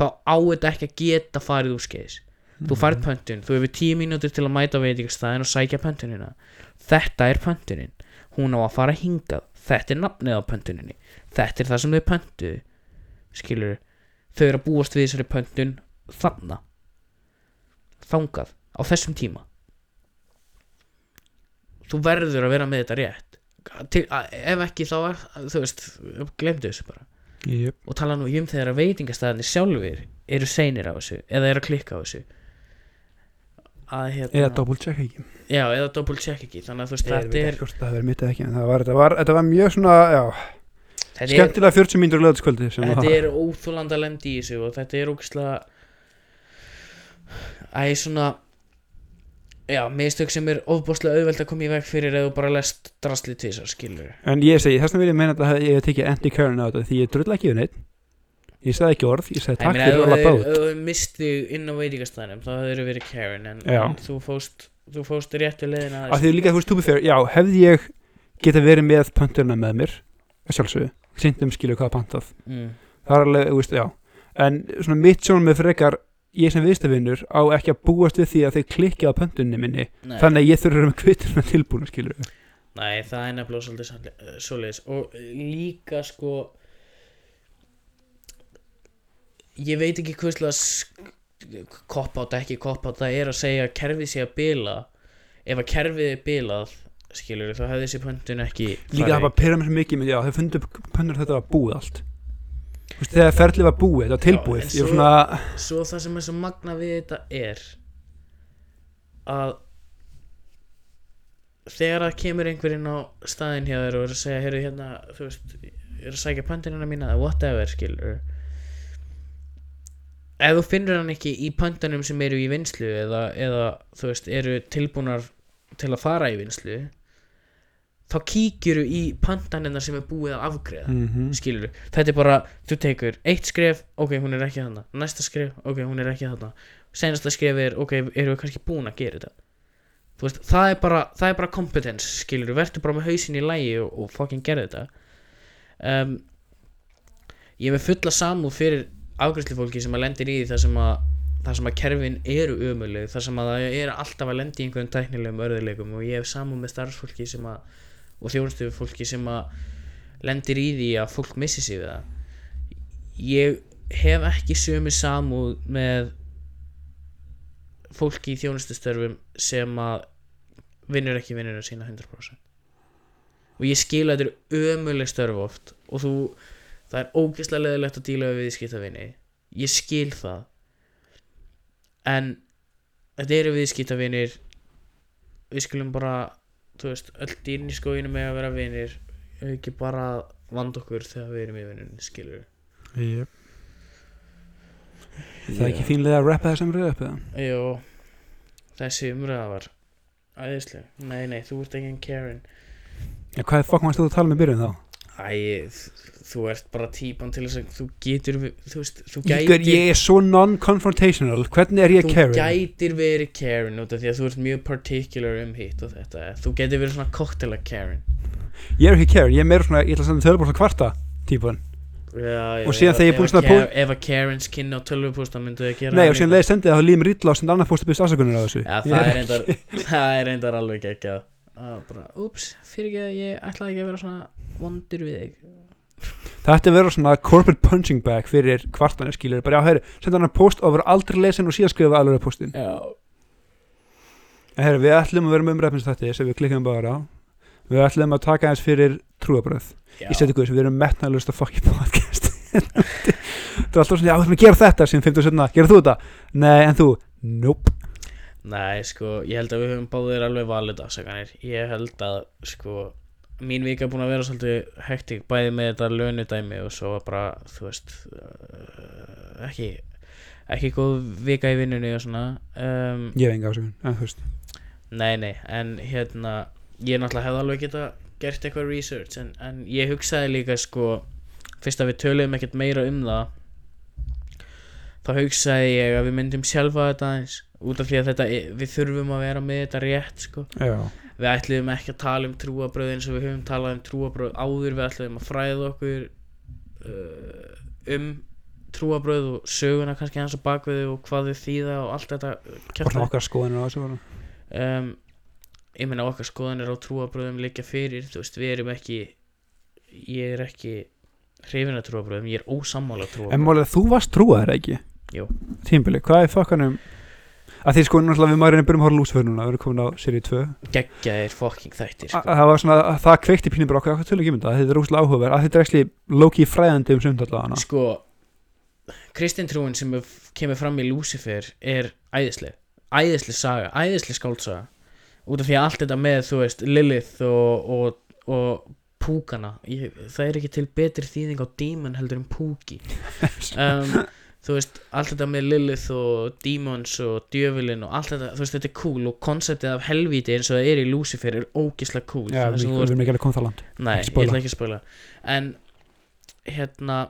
þá á þetta ekki að geta farið úr skeiðis þú Mhm. færð pöntun, þú hefur tíu mínútur til að mæta veitingastæðin og sækja pöntunina. Þetta er pöntunin. Hún á að fara hingað, þetta er nafnið á pöntuninni. Þetta er það sem þau pöntuðu. Skilur þau eru að búast við þessari pöntun þarna. Þangað á þessum tíma. Þú verður að vera með þetta rétt til, að, ef ekki þá er, þú veist, glemdu þessu bara. Jöp. og tala nú um þegar að veitingastæðinni sjálfur eru seinir á þessu eða eru að klikka á þessu. Að hérna eða double check ekki. Já, eða double check ekki þannig að þú veist, þetta er það verið mitt ekki en það var, þetta, var, þetta var mjög svona já, þetta skemmtilega 40 mínútur löðskvöldi þetta var er óþúlanda lendi í þessu og þetta er ógislega æ, svona já, mistök sem er ofbúslega auðvelt að koma í veg fyrir eða þú bara lest drasli tvisar, skilur en ég segi, þess vegna vil ég meina að ég hef tekið anti-Karen á þetta því ég drull ekki við neitt ég sagði ekki orð, ég sagði takk fyrir að labba út ef þú misti inn á veitingastæðinum þá hefur verið Karen en, en þú fóst þú fóst réttu leiðina að því líka þú veist, to be fair, já, hefði ég geta verið með pönturna með mér að sjálfsögðu, sindum skilu hvað pantað. Mm. það er alveg, þú veist, já. En svona mitt sjónum með frekar ég sem viðstafinnur á ekki að búast við því að þeir klikki á pöntunni minni. Nei. þannig að ég þurfa að vera með kvitturna tilbúinu skilur við Nei, það er nefnilega svolítið sannle- eh, og líka sko ég veit ekki hverslega kopátt ekki kopátt það er að segja að kerfið sé að bila. Ef að kerfið er bilað skilur þá hefði þessi pöntun ekki líka það bara pyrra mér svo mikið með, já, þau fundu pönnur þetta var búið allt veist, þegar ferlið var búið, þetta var tilbúið en ég er svo- svona, svo það sem er svo magna við þetta er að þegar það kemur einhverinn á staðinn hjá þér og er að segja heyrðu hérna, þú veist, ég er að sækja pöntunina mína eða whatever, skilur ef þú finnur hann ekki í pöntunum sem eru í vinslu eða, eða þú veist, eru tilbúnar til að fara í vinslu þá kíkjuru í pöntanina sem er búið að afgreða mm skilur þetta er bara, þú tekur eitt skref ok, hún er ekki þarna, næsta skref ok, hún er ekki þarna, senasta skref er ok, erum við kannski búin að gera þetta? Þú veist, það er bara, það er bara kompetens, skilur, verður bara með hausin í lægi og, og fucking gera þetta. Um, ég er með fulla samúð fyrir afgræslufólki sem að lendir í þar sem að þar sem að kerfin eru ömuleg þar sem að það er alltaf að lendi í einhverjum tæknilegum örðuleikum og ég hef samúð með starfsfólki sem að og þjónustu fólki sem að lendir í því að fólk missi sig við það. Ég hef ekki sömu samúð með fólki í þjónustustörfum sem að vinnur ekki vinnur sína 100% og ég skil að þetta er ömuleg störf oft og þú, það er ógeðslega leðilegt að díla við viðskiptavinni ég skil það. En þetta eru viðskiptavinir. Við skulum bara þú veist, öll dýrin í skóginu með að vera vinir ekki bara vanda okkur þegar við erum í vinnunni skilur yep. það er ekki fínlega að rappa þessum röðu upp eða? Jó, þessi umræða var æðisleg, nei nei, þú ert ekki en Karen. Ja, hvað er fokk mannst þú að tala með byrjun þá? Æ, þú ert bara típan til þess að þú getur, þú veist, þú gætir ég er svo non-confrontational. Hvernig er ég þú Karen? gætir verið Karen út af því að þú ert mjög particular um hitt og þetta. Þú getur verið svona cocktaila Karen ég er ekki Karen, ég er meira svona ég ætla að senda tölubórs að kvarta típan. Já, já, Og síðan þegar ég er ef búinn að að Kar- ef að Karens kynna á tölvupústan myndu þau gera nei það og síðan leiði sendið það þá líður mér illa og senda annað fórstu byrst afsökunar á þessu. Já, Ég það er- reyndar, það er alveg ekki að bara, úps, fyrir ekki að ég ætlaði ekki að vera svona vondur við þig. Að vera svona corporate punching bag fyrir kvartanir skilur bara já, herri, senda annað post og vera aldrei lesin og síðan skrifa alveg postin. Já, en herri, við ætlum að vera með umræfnins þetta sem við klikkum bara á. Við ætlum að taka eins fyrir trúabröð já, í setjum við erum metnaðlust að fokki podcast. Það er alltaf svona, já, við ætlum að gera þetta sem 57, gera þú þetta? Nei, en þú? Nope. Nei, sko, ég held að við höfum báðir alveg valið afsakanir Ég held að, sko, mín vika er búin að vera svolítið hektik Bæði með þetta launudæmi og svo bara, þú veist, uh, ekki, ekki góð vika í vinnunni og svona um, ég hef enga ásökun, en þú veist. Nei, nei, en hérna ég náttúrulega hefði alveg geta gert eitthvað research en, en ég hugsaði líka sko fyrst að við töluðum ekkert meira um það þá hugsaði ég að við myndum sjálfa þetta aðeins út af því að þetta, við þurfum að vera með þetta rétt sko. Já, við ætluðum ekki að tala um trúabröð eins og við höfum talað um trúabröð áður við ætluðum að fræða okkur uh, um trúabröð og söguna kannski hans á bakviðu og hvað þau þýða og allt þetta bara kjaftaði. okkar skoðanir á þessu bara. um, ég meina okkar skoðanir á trúabröðum liggja fyrir þú veist við erum ekki ég er ekki hrifin að trúabröðum ég er ósammála en trúabröðum málið að þú varst trúaður ekki Jú. tímbili, hvað er fokkanum að því sko náttúrulega við maður reynir byrjum að horfa lúsför núna við erum komin á seri 2 geggjaðir fucking þættir sko. það var svona, að það kveikti pínum bara okkur, okkur ekki mynda, þetta? Er rúslega áhugaverð. Að þetta er ekki low-key fræðandi um sumt allavega sko kristintrúin sem kemur fram í Lucifer er æðisleg. Æðisleg saga, æðisleg skáltsaga út af því að allt þetta með þú veist Lilith og, og, og púkana ég, það er ekki til betri þýðing á demon heldur en púki. Um, þú veist, allt þetta með Lilith og demons og djöfulin og allt þetta, þú veist, þetta er cool og konceptið af helvíti eins og það er í Lucifer er ógislega cool. Já, við erum ekki alveg komið það land Nei, ég ætla ekki að spila En hérna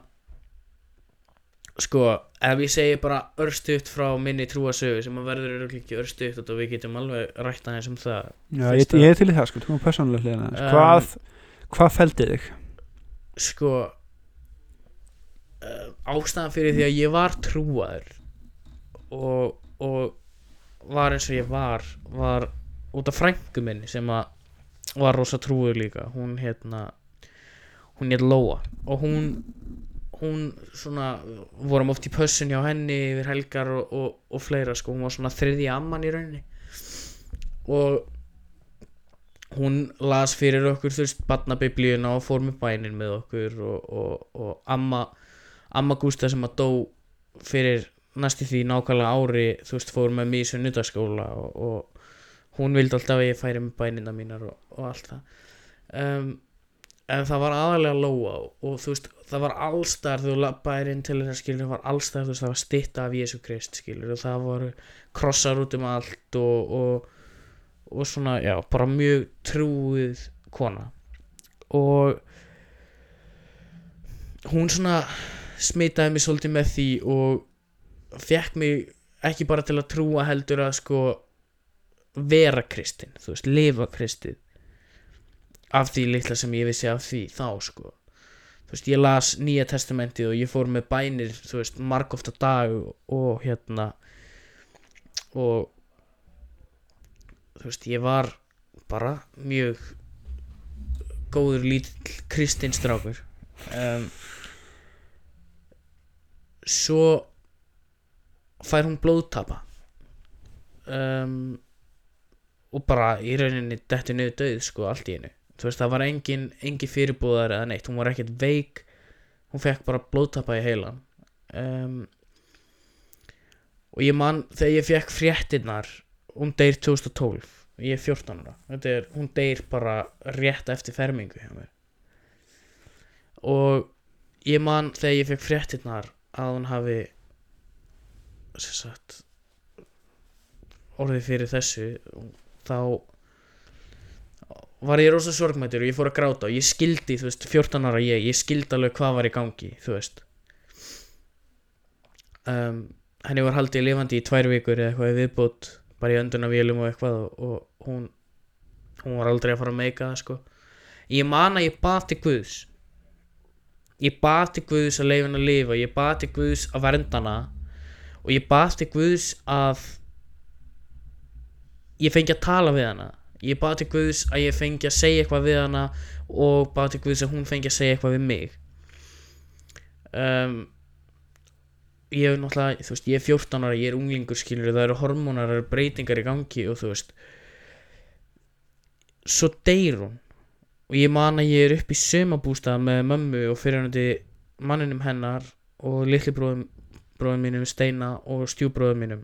Sko Ef ég segi bara örstuðt frá minni trúasögu sem að verður örugglega ekki örstuðt og við getum alveg rætt aðeins um það já, ég, ég er til í það sko, þú erum persónulega hliðina Um, hvað, hvað feldi þig? Sko Ástæðan fyrir því að ég var trúaður og, og var eins og ég var var út af frængu minni sem að var rosa trúður líka. Hún hérna hún heit Lóa og hún hún svona vorum oft í pössun hjá henni yfir helgar og, og, og fleira sko, hún var svona þriðja amman í rauninni. Og hún las fyrir okkur þú veist barnabiblíuna og fór með bænin með okkur og amma amma Gústa sem að dó fyrir næstu því nákvæmlega ári þú veist fór með mig í sunnudagsskóla og, og hún vildi alltaf að ég færi með bænina mínar og, og allt það. Um, en það var aðalega lóa og, þú veist það var allstar þú labbaðir inn til þess skilur það var allstar þú veist það var stytta af Jésu Krist skilur og það voru krossar út um allt og, og, og svona já bara mjög trúið kona. Og hún svona smitaði mig svolítið með því og fekk mig ekki bara til að trúa heldur að sko vera kristin, þú veist, lifa kristið. Af því litla sem ég vissi af því þá sko. Þú veist, ég las nýja testamentið og ég fór með bænir, þú veist, margóft á dag og, og hérna og þú veist, ég var bara mjög góður lítill kristinstrákur um, svo fær hún blóðtapa. Um, og bara í rauninni detti niður döð sko allt í hennu þú veist það var engin, engin fyrirbúðar eða neitt, hún var ekkert veik. Hún fekk bara blóðtapa í heilan. Um, og ég man þegar ég fekk fréttinnar hún deyr 2012 ég er 14 ára. Er, hún deyr bara rétt eftir fermingu og ég man þegar ég fekk fréttinnar að hún hafi sagt orðið fyrir þessu þá var ég rosa sorgmættur og ég fór að gráta og ég skildi, þú veist, 14 ára ég ég skildi alveg hvað var í gangi, þú veist. Um, henni var haldið lifandi í tvær vikur eða eitthvað viðbútt bara í öndunavélum og eitthvað og, hún hún var aldrei að fara að meika það sko. Ég man að ég bað til Guðs ég bað til Guðs að leifa henni að lifa ég bað til Guðs að vernda hana og ég bað til Guðs að ég fengi að tala við hana. Ég bað til Guðs að ég fengi að segja eitthvað við hana og bað til Guðs að hún fengi að segja eitthvað við mig. Um, ég hef náttúrulega, þú veist, ég er 14 ára ég er unglingur skilur, það eru hormónar það eru breytingar í gangi og þú veist svo deyr hún og ég man að ég er upp í sömabústað með mömmu og fyrirhandi manninum hennar og litli bróðum bróðum mínum Steina og stjúbróðum mínum.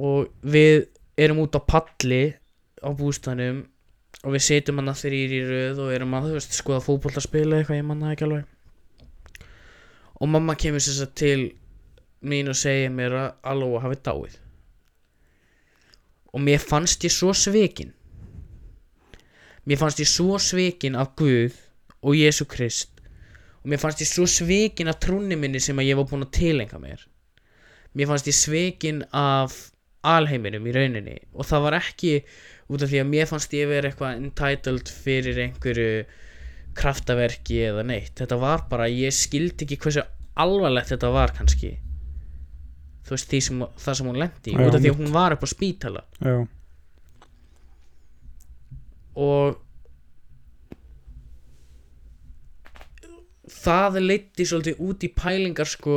Og við erum út á palli á bústaðnum og við setjum hann að þrýr í röð og erum að þú veist skoða fótbollaspila eitthvað ég manna ekki alveg. Og mamma kemur sér satt til mín og segir mér að Alóa hafi dáið. Og mér fannst ég svo svekin mér fannst ég svo svekin af Guð og Jésu Krist. Og mér fannst ég svo svekin af trúnni minni sem að ég var búinn að tilenga mér. Mér fannst ég svekin af alheiminum í rauninni. Og það var ekki út af því að mér fannst ég vera eitthvað entitled fyrir einhverju kraftaverki eða neitt. Þetta var bara, ég skildi ekki hversu alvarlegt þetta var kannski. Þú veist því sem, það sem hún lendi út af því að hún var upp á spítala. Já, og það leiddi svolítið út í pælingar sko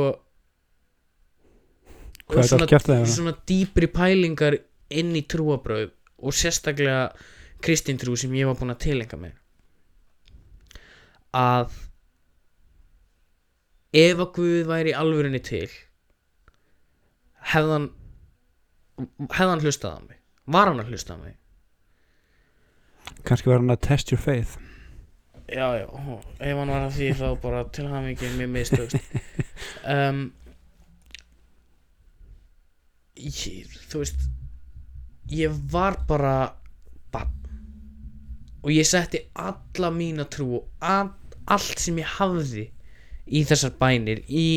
hvað er þetta gert það hérna? svona dýpri pælingar inn í trúabröð og sérstaklega kristintrú sem ég var búinn að tilenga mér. Að ef að Guð væri í alvörinni til hefðan hefðan hlustað á mig? Var hann að hlusta á mig kannski var hann að test your faith. Já já, ef hann var að því þá bara til hann ekki mér mistöðst um, ég, þú veist ég var bara bann og ég setti alla mína trú og all, allt sem ég hafði í þessar bænir í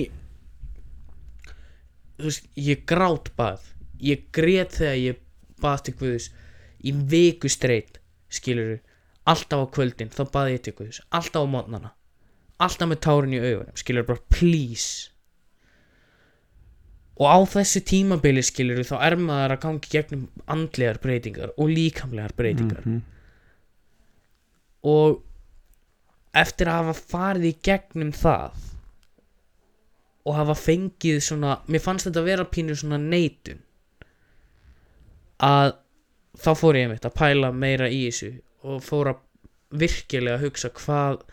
þú veist, ég grát bað. Ég grét þegar ég bað til Guðs í viku streitt skilur alltaf á kvöldin þá baði ég til Guðs. Alltaf á mótnana alltaf með tárin í augunum skilur bara please. Og á þessu tímabili skilur þá er maður að gangi gegnum andlegar breytingar og líkamlegar breytingar. Mhm. og eftir að hafa farið í gegnum það og hafa fengið svona mér fannst þetta vera pínu svona neitun að þá fór ég einmitt að pæla meira í þessu og fór að virkilega hugsa hvað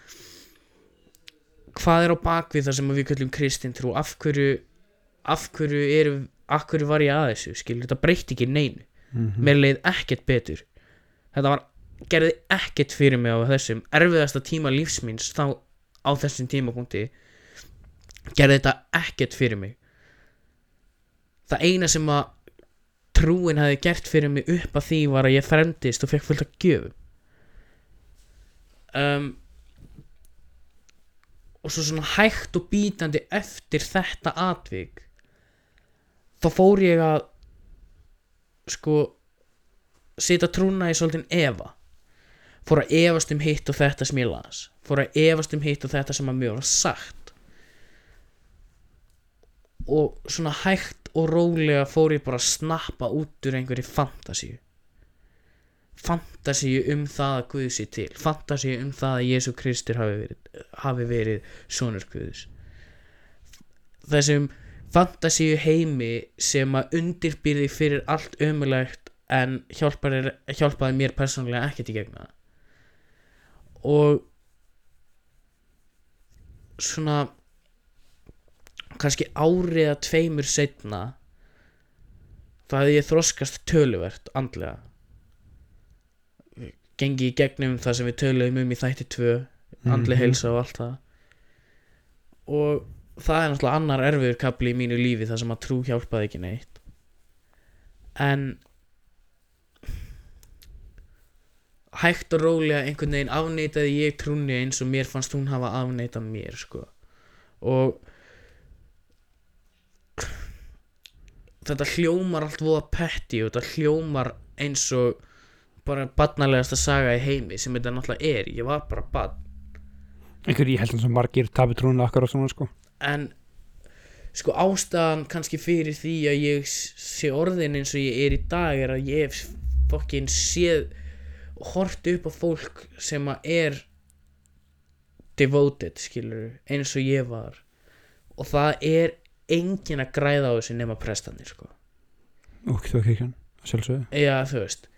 hvað er á bakvið það sem við köllum kristin trú? Af hverju af hverju, er, af hverju var ég að þessu skilur, þetta breytti ekki neinu. Mhm. mér leið ekkert betur. Þetta var, gerði ekkert fyrir mig á þessum erfiðasta tíma lífsmins þá á þessum tímapunkti. Gerði þetta ekkert fyrir mig. Það eina sem að trúin hefði gert fyrir mig upp að því var að ég fremdist og fekk fullt af gjöfum. Um, og svo svona hægt og bítandi eftir þetta atvik þá fór ég að sko setja trúna í svolítið efa fór að efast um hitt og þetta sem ég las. Fór að efast um hitt og þetta sem að mjög var sagt. Og svona hægt og rólega fór ég bara að snappa út úr einhverju fantasíu. Fantasíu um það að Guð sé til. Fantasíu um það að Jésu Kristur hafi verið, hafi verið sonur Guðs. Þessum fantasíu heimi sem að undirbyrði fyrir allt ömulegt en hjálpaði, hjálpaði mér persónulega ekkert í gegna og svona kannski árið að tveimur setna það hefði ég þroskast töluvert andlega. Gengi í gegnum það sem við töluðum um í þætti 2 andli Mhm. heilsa og allt það. Og það er náttúrulega annar erfiður kapli í mínu lífi þar sem að trú hjálpaði ekki neitt. En hægt og rólega einhvern veginn afneitaði ég trúni eins og mér fannst hún hafa afneitað mér sko. Og þetta hljómar allt voða petti og þetta hljómar eins og bara barnalegasta saga í heimi sem þetta náttúrulega er, ég var bara barn. Einhver ég held að margir tapi trúinu okkar og svona sko. En sko ástæðan kannski fyrir því að ég sé orðin eins og ég er í dag er að ég hef fokkin séð hort upp á fólk sem að er devoted skilur eins og ég var. Og það er engin að græða á þessu nema prestanir sko. Og þú ekki ekki sjálfsögðu. Já, þú veist.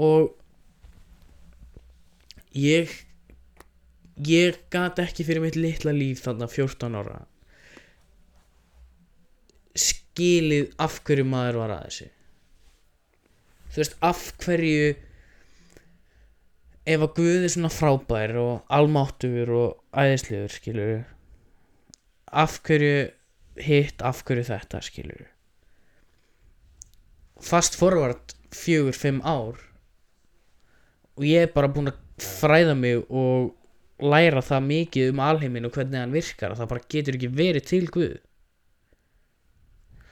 Og Ég Ég gat ekki fyrir mitt litla líf þarna 14 ára Skilið af hverju maður var að þessu. Þú veist, af hverju Ef að Guð er svona frábær og almáttugur og æðislegur skilur Af hverju hitt, af hverju þetta skilur fast forward fjögur, fimm ár og ég er bara búinn að fræða mig og læra það mikið um alheiminn og hvernig hann virkar að það bara getur ekki verið til Guð.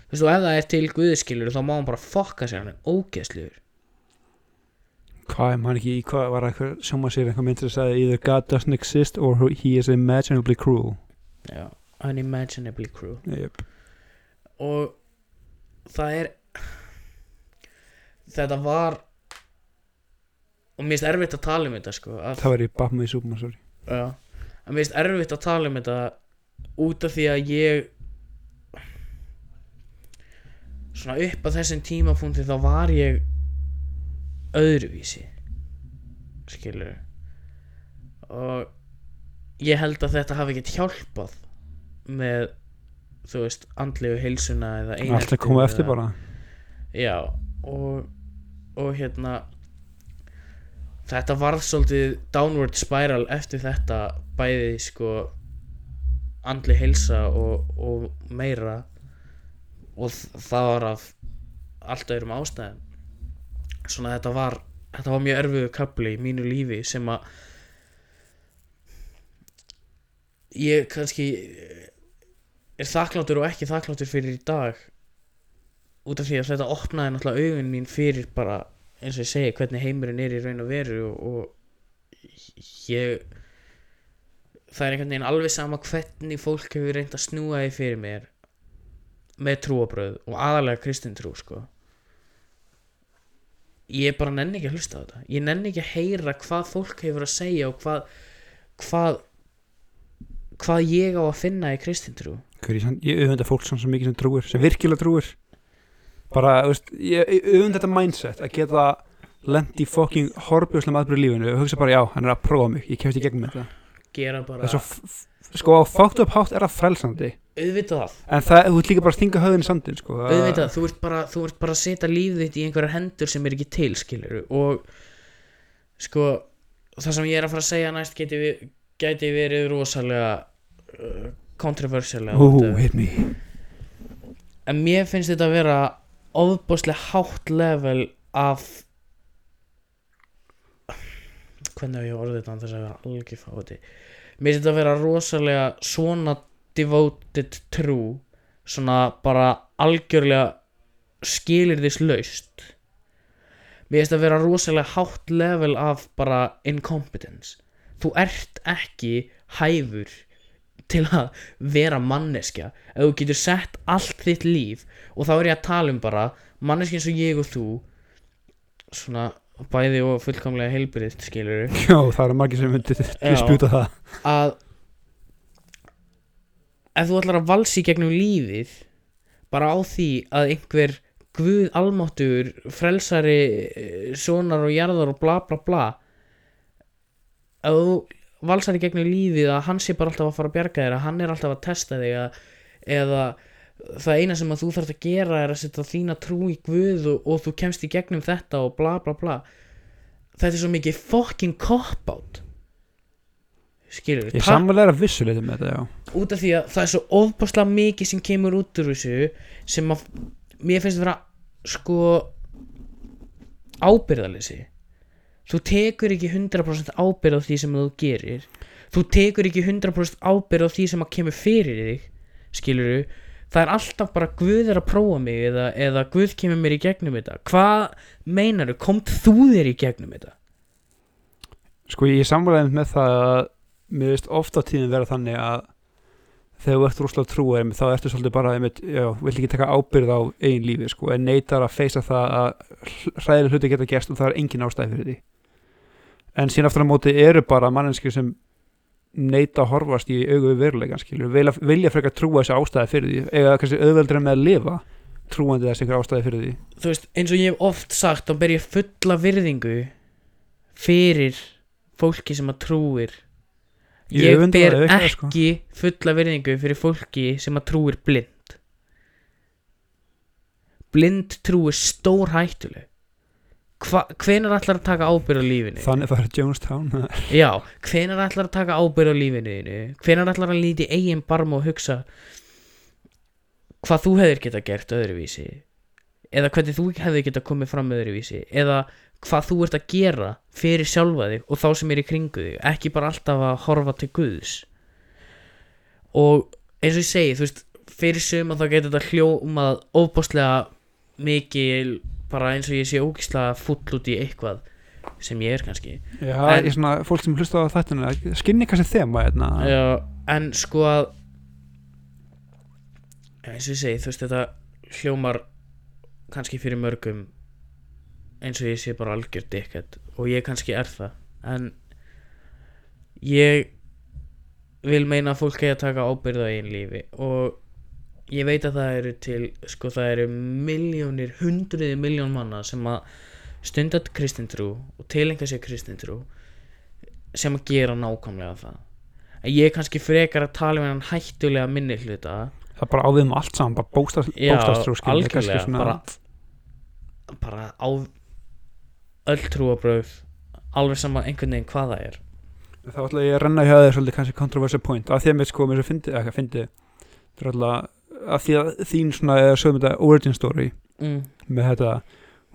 Þú veist og ef það er til Guðskilur þá má hann bara fokka sér hann er ógeðsluður hvað er maður ekki í hvað var eitthvað sjóma sér eitthvað myndir að segja either God doesn't exist or he is imaginably cruel. Já, unimaginably cruel yep. og það er þetta var og mér finnst erfitt að tala um þetta sko að það var í Batman í en mér finnst erfitt að tala um þetta út af því að ég svona upp að þessum tímapunkti þá var ég öðruvísi skilur og ég held að þetta hafi ekkert hjálpað með þú veist, andlegu heilsuna eða allt að koma eftir eða- bara. Já og, og hérna þetta varð svolítið downward spiral eftir þetta bæði sko andli heilsa og, og meira og það var af allt öðrum ástæðum. Svona þetta var þetta var mjög erfiðu kapli í mínu lífi sem að ég kannski er þakkláttur og ekki þakkláttur fyrir í dag. Út af því að þetta opnaði náttúrulega augun mín fyrir bara eins og ég segi hvernig heimurinn er í raun og veru og, og ég það er einhvern veginn alveg sama hvernig fólk hefur reynd að snúa því fyrir mér með trúabröð og aðalega kristin trú sko. Ég bara nenni ekki að hlusta á þetta. Ég nenni ekki að heyra hvað fólk hefur að segja og hvað hvað hvað ég á að finna í kristin trú Hver, ég, auðvenda fólk svona svo mikið sem trúir sem virkilega trúir. Bara, þú veist, ég öfund þetta mindset að geta lent í fucking horfbjóðslega maðurbrið lífinu og hugsa bara, já, hann er að prófa mig ég kemst í gegnum þetta. Gera bara sko, á fátt upp hátt er það frelsandi. Auðvitað það. En það, þú ert líka bara að stinga höfðin í sandin sko, að- auðvitað, þú ert bara, þú ert bara að setja lífið þitt í einhverjar hendur sem er ekki til skilur og sko það sem ég er að fara að segja næst geti, gæti verið rosalega uh, kontroversialega Ú, whatever. hit me. En mér finnst þetta að vera ofbúslega hátt level af hvernig hef ég orðið þetta þess að vera algjör fáti mér finnst þetta að vera rosalega svona devoted true svona bara algjörlega skilir þess laust mér finnst þetta að vera rosalega hátt level af bara incompetence. Þú ert ekki hæfur til að vera manneskja. Ef þú getur sett allt þitt líf og þá er ég að tala um bara manneskja eins og ég og þú svona bæði og fullkomlega heilbyrðist skilur já, það eru margir sem myndi dispjúta það. Að ef þú ætlar að valsi gegnum lífið bara á því að einhver Guð almáttur frelsari eh, sonar og jarðar og bla bla bla ef þú valsar í gegnum lífið að hann sé bara alltaf að fara að bjarga þér að hann er alltaf að testa þig að, eða það eina sem að þú þarfst að gera er að setja þína trú í Guð og, og þú kemst í gegnum þetta og bla bla bla. Þetta er svo mikið fucking cop-out. Skilur ég samvælega vissuleiti með þetta, já. Út af því að það er svo ofbáslega mikið sem kemur út úr þessu sem að mér finnst vera sko ábyrðalessi þú tekur ekki 100% ábyrð á því sem þú gerir. Þú tekur ekki 100% ábyrð á því sem að kemur fyrir þig skilur það er alltaf bara Guð er að prófa mig eða, eða Guð kemur mér í gegnum þetta. Hvað meinar þú, komt þú þér í gegnum þetta? Sko ég samvælega með það að mér veist ofta tíðin vera þannig að þegar þú ert rúslega trúið þá ertu svolítið bara, já, vill ekki taka ábyrð á eigin lífi, sko, en neytar að feysa það að hræðileg hluti geta gerst og það er engin ástæði fyrir því en síðan aftur á móti eru bara mannenskir sem neyta að horfast í augu verulegan, skilur, vilja, vilja frekar trúa þessi ástæði fyrir því, eða kannski auðveldur með að lifa trúandi þessi ástæði fyrir því? Þú veist, eins og ég hef oft sagt þá ber ég fulla virðingu fyrir fólki sem að trúir. Ég ég, ber sko. ekki fulla virðingu fyrir fólki sem að trúir blind. Blind trú er stór hættuleg Hva, hvenær ætlar að taka ábyrð á lífinu? Þannig var Jonestown já, hvenær ætlar að taka ábyrð á lífinu þínu? hvenær ætlar að líti eigin barm og hugsa hvað þú hefðir geta gert öðruvísi? Eða hvernig þú hefði geta komið fram öðruvísi? Eða hvað þú ert að gera fyrir sjálfa þig og þá sem er í kringu þig? Ekki bara alltaf að horfa til Guðs. Og eins og ég segi þú veist fyrir suma þá getur þetta hljómað óbáslega mikil bara eins og ég sé ógislega full út í eitthvað sem ég er kannski. Já, En- ég svona, fólk sem hlusta á þættinu skinni kannski þema hérna. Já, en sko að eins og ég segi, þú veist þetta hljómar kannski fyrir mörgum eins og ég sé bara algjör dickhead og ég kannski er það. En ég vil meina að fólk eigi að taka ábyrð á einn lífi og ég veit að það eru til sko það eru miljónir, hundruði miljón manna sem að stunda kristintrú og tilenga sér kristintrú sem að gera nákvæmlega það. En ég er kannski frekar að tala um hann hættulega minni hluta. Það er bara á við um allt saman bara kannski algjörlega svona- bara, bara á öll trúabröð alveg sama einhvern veginn hvað það er. Þá ætla ég að renna hjá þér svolítið kannski controversial point af því að mér sko mér svo fyndi ekki að fyndi fyrir alltaf að því að þín svona eða sögum þetta origin story mm. með þetta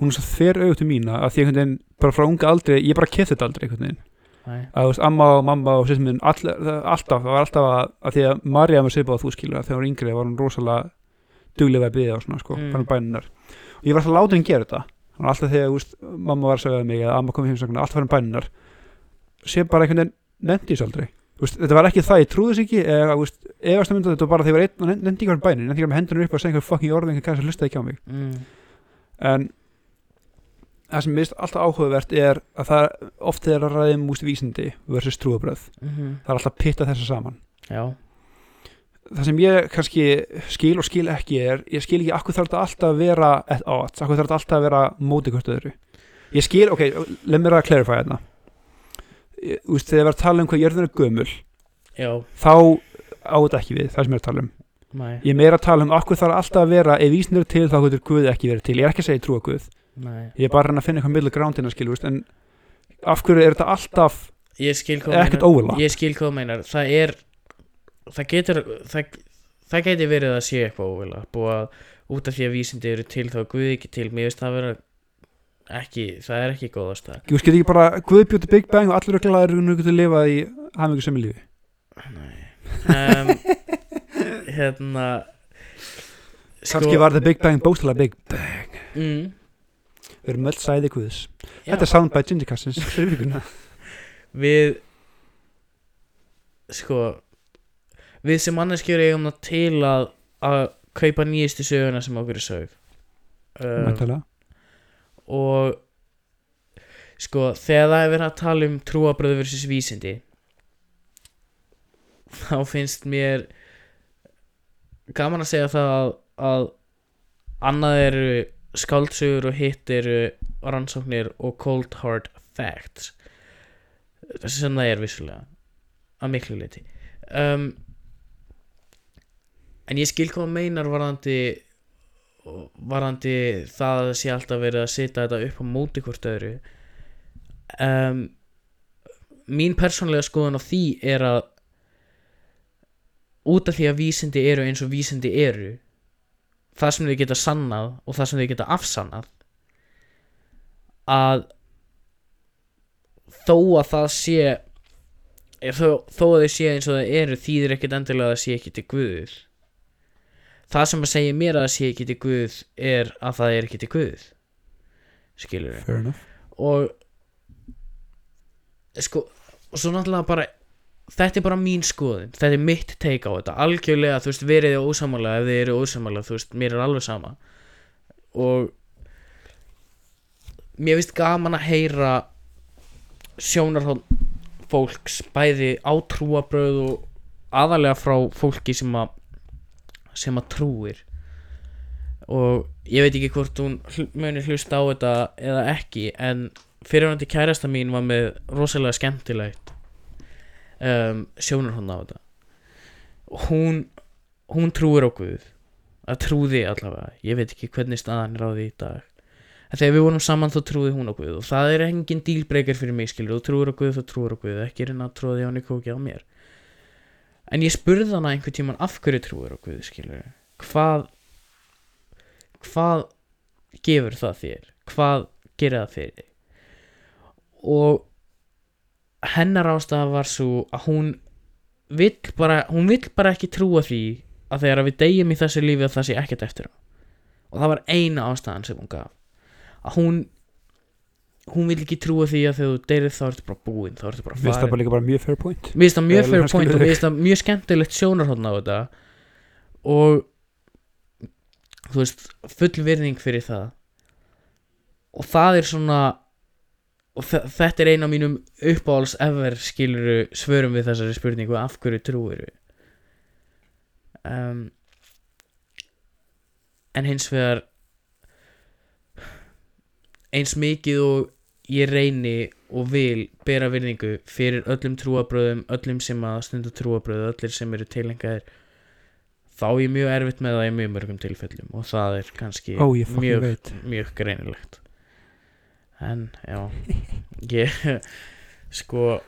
hún er svo þver auðvitað mína að því einhvern veginn bara frá unga aldrei ég bara kefti þetta aldrei einhvern veginn Nei. að þú veist amma og mamma og sýstum minn all, alltaf það var alltaf að, að því að Marja var svipað að þú skilur að þegar hún var yngri var hún rosalega duglega að byggja og svona sko Mm. mm. bænunar og ég var alltaf látið henni gera þetta að alltaf þegar þú veist, mamma var að segja mig eða amma kom í heimsögnu alltaf var henni bænunar sé bara einhvern veginn nefndi þess aldrei veist, þetta var ekki það, ég trúði þess ekki eða, veist, efast um þetta, þetta var bara þegar ég var einn og nefndi ekki hann bænin, nefndi ekki með hendunum upp og segja einhver fucking orð einhver kannski hlustaði ekki á mig. Mm. en það sem mist alltaf áhugavert er að það er oft þegar að ræðum úst vísindi versus trúabröð Mm það er alltaf að pitta þessa saman. Já, það sem ég kannski skil og skil ekki er ég skil ekki akkur þarf þetta alltaf að vera at odds, akkur þarf þetta alltaf að vera móti hvort öðru. Ég skil, ok, leið mér að clarify hérna Veist, þegar ég var að tala um hvað jörðin er gömul já, þá á þetta ekki við, það sem ég er að tala um. Næ, ég er meira að tala um akkur þarf alltaf að vera ef vísin eru til þá getur Guð ekki verið til. Ég er ekki að segja trúa Guð, næ ég er bara reyna að finna eitthvað middle ground innan skil, veist, en af hverju er þetta alltaf ekkert óvila ég skil hvað meinar. Það er það getur það, það geti verið að sé eitthvað óvila búið að út af því að vísindi eru til þá Guð ekki til, mér veist það vera ekki, það er ekki góðast það Þú getur ekki bara Guð bjóti Big Bang og allir er glæður og nú getur lifað í hafingu sem í lífi? Um, hérna kannski var það Big Bang bókstala Big Bang. Mm, við erum öll sæði Guðs. Já, þetta er soundbite Ginger Cassins við sko við sem manneskjur eigum það til að að kaupa nýjustu söguna sem okkur er sög um, Mæntalega. Og sko þegar það er verið að tala um trúabröðu versus vísindi þá finnst mér gaman að segja það að, að annað eru skáldsögur og hitt eru rannsóknir og cold hard facts. Sem það er vissulega að miklu leiti um, en ég skil hvað meinar varðandi varðandi það að það sé alltaf verið að setja þetta upp á móti hvort öðru um, mín persónlega skoðun á því er að út af því að vísindi eru eins og vísindi eru það sem þau geta sannað og það sem þau geta afsannað að þó að það sé þó, þó að þau sé eins og það eru þýðir ekkert endilega að það sé ekki til Guð það sem að segja mér að það sé ekki til Guð er að það er ekki til Guð. Skilur við og sko og svo náttúrulega bara þetta er bara mín skoðun, þetta er mitt take á þetta. Algjörlega, þú veist, verið þið ósamála ef þið eru ósamála, þú veist, mér er alveg sama. Og mér finnst gaman að heyra sjónarhótt fólks bæði á trúabröð og aðalega frá fólki sem að sem að trúir. Og ég veit ekki hvort hún muni hlusta á þetta eða ekki en fyrirvændi kærasta mín var með rosalega skemmtilegt um, sjónarhónd á þetta. Hún hún trúir Guð að trúði allavega, ég veit ekki hvernig staðan er á því í dag. En þegar við vorum saman þá trúði hún Guð og það er engin dílbreykar fyrir mig skilur, þú trúir Guð þá trúir Guð. Ekki reyna að á hann í kóki á mér en ég spurði hana einhvern tíman af hverju trúir á Guð skilur hvað hvað gefur það þér? Hvað gerir það fyrir þig? Og hennar ástæða var svo að hún vill bara, hún vill bara ekki trúa því að þegar við deyjum í þessu lífi að það sé ekkert eftir á. Og það var eina ástæðan sem hún gaf. Að hún hún vill ekki trúa því að þegar þú deyrið þá ertu bara búinn þá ertu bara finnst það farin. bara líka bara mjög fair point. Mér finnst það mjög fair point og mér finnst það mjög skemmtilegt sjónarhóðn á þetta. Og þú veist, full virðing fyrir það. Og það er svona og þe- þetta er eina af mínum uppáhalds ever skiluru svörum við þessari spurningu af hverju trúir um, en hins vegar eins mikið og ég reyni og vil bera virðingu fyrir öllum trúabröðum, öllum sem að stunda trúabröðu, öllir sem eru tilengaðir þá er ég mjög erfitt með það í mjög mörgum tilfellum og það er kannski Ó, mjög, mjög greinilegt. En já ég sko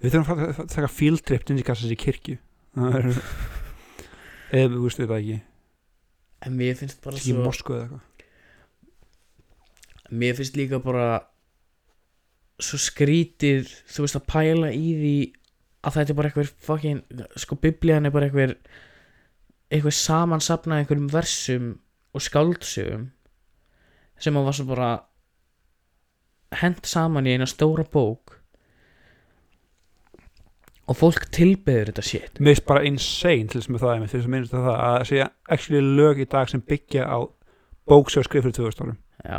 Við þurfum að taka field trip til í kirkju. Eða við veistu þetta ekki. En mér finnst bara svo mér finnst líka bara svo skrítið þú veist að pæla í því að þetta er bara eitthvað fucking sko biblían er bara eitthvað eitthvað samansapnað einhverjum versum og skáldsögum sem að var svo bara hent saman í eina stóra bók og fólk tilbeður þetta shit. Mér finnst bara insane til þess með það einmitt, til þess að minnst það að segja actually lög í dag sem byggja á bóksög skrif fyrir 2000 árum. Já,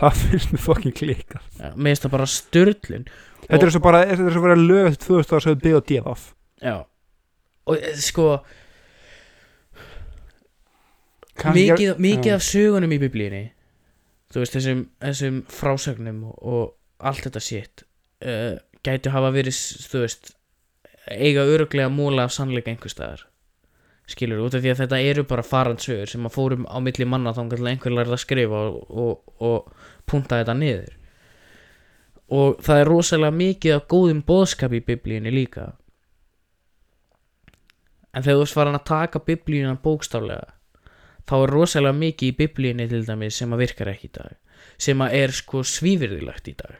Það finnst mér fucking klíka já, mér finnst það bara störlun Þetta er svo bara, þetta er svo bara lög eftir 2000 ára sem við byggja á divaf já. Og eh, sko Kannski- mikið, mikið af sögunum í biblíunni þú veist þessum, þessum frásögnum og, og allt þetta shit uh, gætu hafa verið þú veist eiga öruglega múla af sannleika einhvers staðar. Skilur út af því að þetta eru bara farandsögur sem að fórum á milli manna þá til einhver lærið að skrifa og, og, og punta þetta niður. Og það er rosalega mikið af góðum boðskap í biblíunni líka. En þegar þú farin að taka biblíuna bókstaflega þá er rosalega mikið í biblíunni til dæmis sem að virkar ekki í dag sem að er sko svívirðilegt í dag.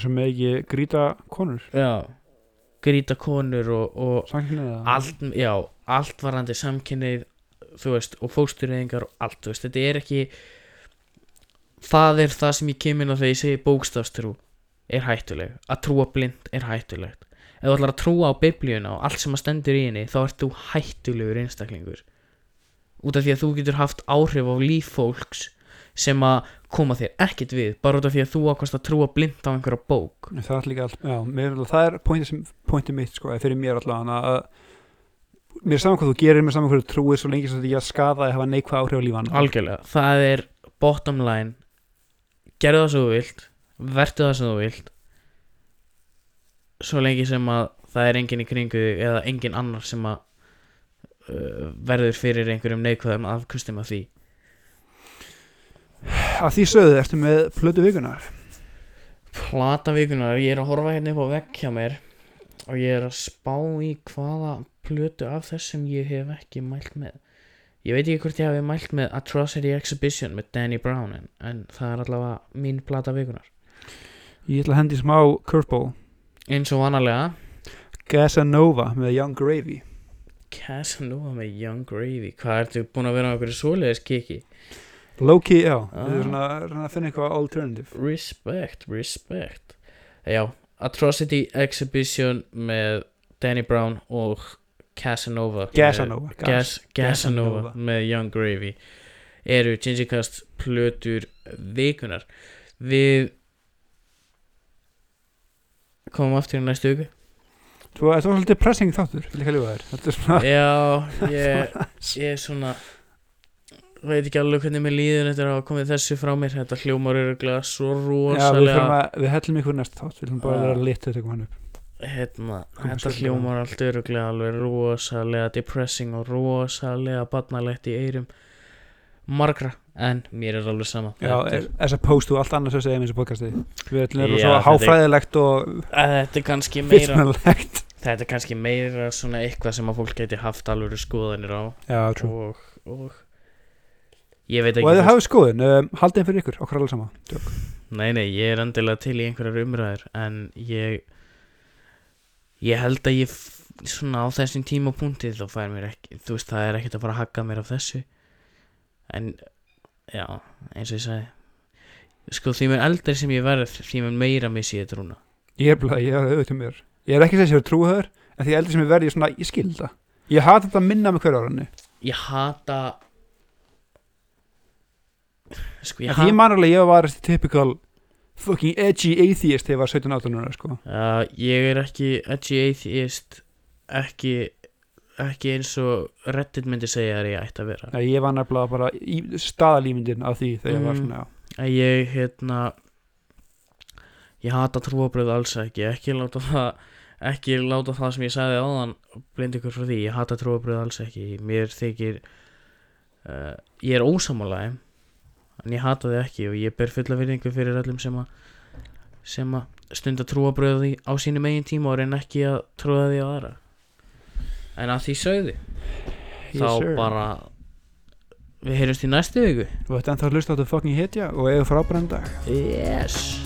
Sem ekki grýta konur. Já, grýta konur og, og allt, já, allt varandi samkynnið þú veist, og fóstureyðingar og allt, veist, þetta er ekki það er það sem ég kemur inn á þegar ég segi bókstafstrú er hættuleg, að trúa blind er hættulegt. Ef þú ætlar að trúa á biblíuna og allt sem að stendur í henni þá ert þú hættulegur einstaklingur. Út af því að þú getur haft áhrif á líf fólks sem að koma þér ekkert við bara út af því að þú ákvæmst að trúa blind á einhverja bók. Það er líka allt, já, mér, það er pointið mitt, sko, fyrir mér allavega að mér er saman hvað þú gerir mér er saman hvað þú trúir svo lengi sem þetta ekki að skada eða hafa neikvæð áhrif á lífan Algjörlega, það er bottom line Gerðu það sem þú vilt Vertu það sem þú vilt. Svo lengi sem að það er enginn í kringu þig eða enginn annar sem að uh, verður fyrir einhverjum neikvæðum afkustum af því. Að því sögðu ertu með plötu vikunar Plata vikunar, ég er að horfa hérna upp á vegg hjá mér og ég er að spá í hvaða plötu af þessum ég hef ekki mælt með Ég veit ekki hvort ég hafi mælt með Atrocity Exhibition með Danny Brown en, en það er allavega mín plata vikunar ég ætla að hendi smá curveball. Eins og vanalega. Gasanova með Young Gravy. Casanova með Young Gravy. Hvað ertu búin að vera á okkur svoleiðis kiki? Low-key, já, Ah. við erum að að finna eitthvað alternative. Respect, respect. Já, Atrocity Exhibition með Danny Brown og Casanova. Gasanova með, Gas, Gasanova Gasanova. með Young Gravy. Eru Gingikast plötur vikunar? Við komum aftur í næstu viku. Svo, þetta var svolítið pressing þáttur, að er svona Já, ég, ég er svona veit ekki alveg hvernig mér líður eftir að hafa komið þessu frá mér. Þetta hljómar öruglega svo Já, við, rosalega að, við hellum ykkur næst þátt. Við viljum bara vera lit þegar hann upp hérna, þetta hljómar allt öruglega alveg rosalega depressing og rosalega barnalegt í eyrum margra, en mér er alveg sama. Já, as opposed to allt annars að segja um þessu podcasti. Við ætlum að vera svo háfræðilegt og að þetta er kannski meira þetta er kannski meira svona eitthvað sem að fólk geti haft alveg skoðanir á. Já, og, og ég veit Og ekki ef þið hafið skoðun, um, haldið fyrir ykkur, okkur alveg sama. Tjók. Nei, nei, ég er endilega til í einhverjar umræður en ég ég held að ég svona á þessum tímapunkti þá fær mér ekki þú veist, það er ekkert að fara að hagga mér af þessu. En já, eins og ég sagði. Sko, því mér eldri sem ég verð því mér meira missi ég trúna Ég er bara, ég er auðvitað mér Ég er ekki að segja sér trúhöður En því eldri sem ég verði, ég svona, ég skil það. Ég hata þetta að minna með hverju áraðinni ég hata sko, ég ég hata man alveg, ég var þessi typical Fucking edgy atheist þegar ég var 17-18 ára, sko. Já, ég er ekki edgy atheist ekki ekki eins og Reddit myndi segja að ég ætti að vera. Nei, ég var nefnilega bara í staðalímyndin af því þegar ég var Mm. svona, já. Að ég hérna ég hata trúabröð alls ekki ekki láta það ekki láta það sem ég sagði áðan blind ykkur frá því, ég hata trúabröð alls ekki. Mér þykir uh, ég er ósamálaði en ég hata þið ekki og ég ber fulla virðingu fyrir öllum sem að sem að stunda trúabröði á sínum eigin tíma og reyna ekki að trúa því á aðra. En að því sögði Yes, þá sir. bara við heyrjumst í næstu viku. Þú ætti ennþá að hlusta á þetta fucking hitja og eiga frábæran dag. Yes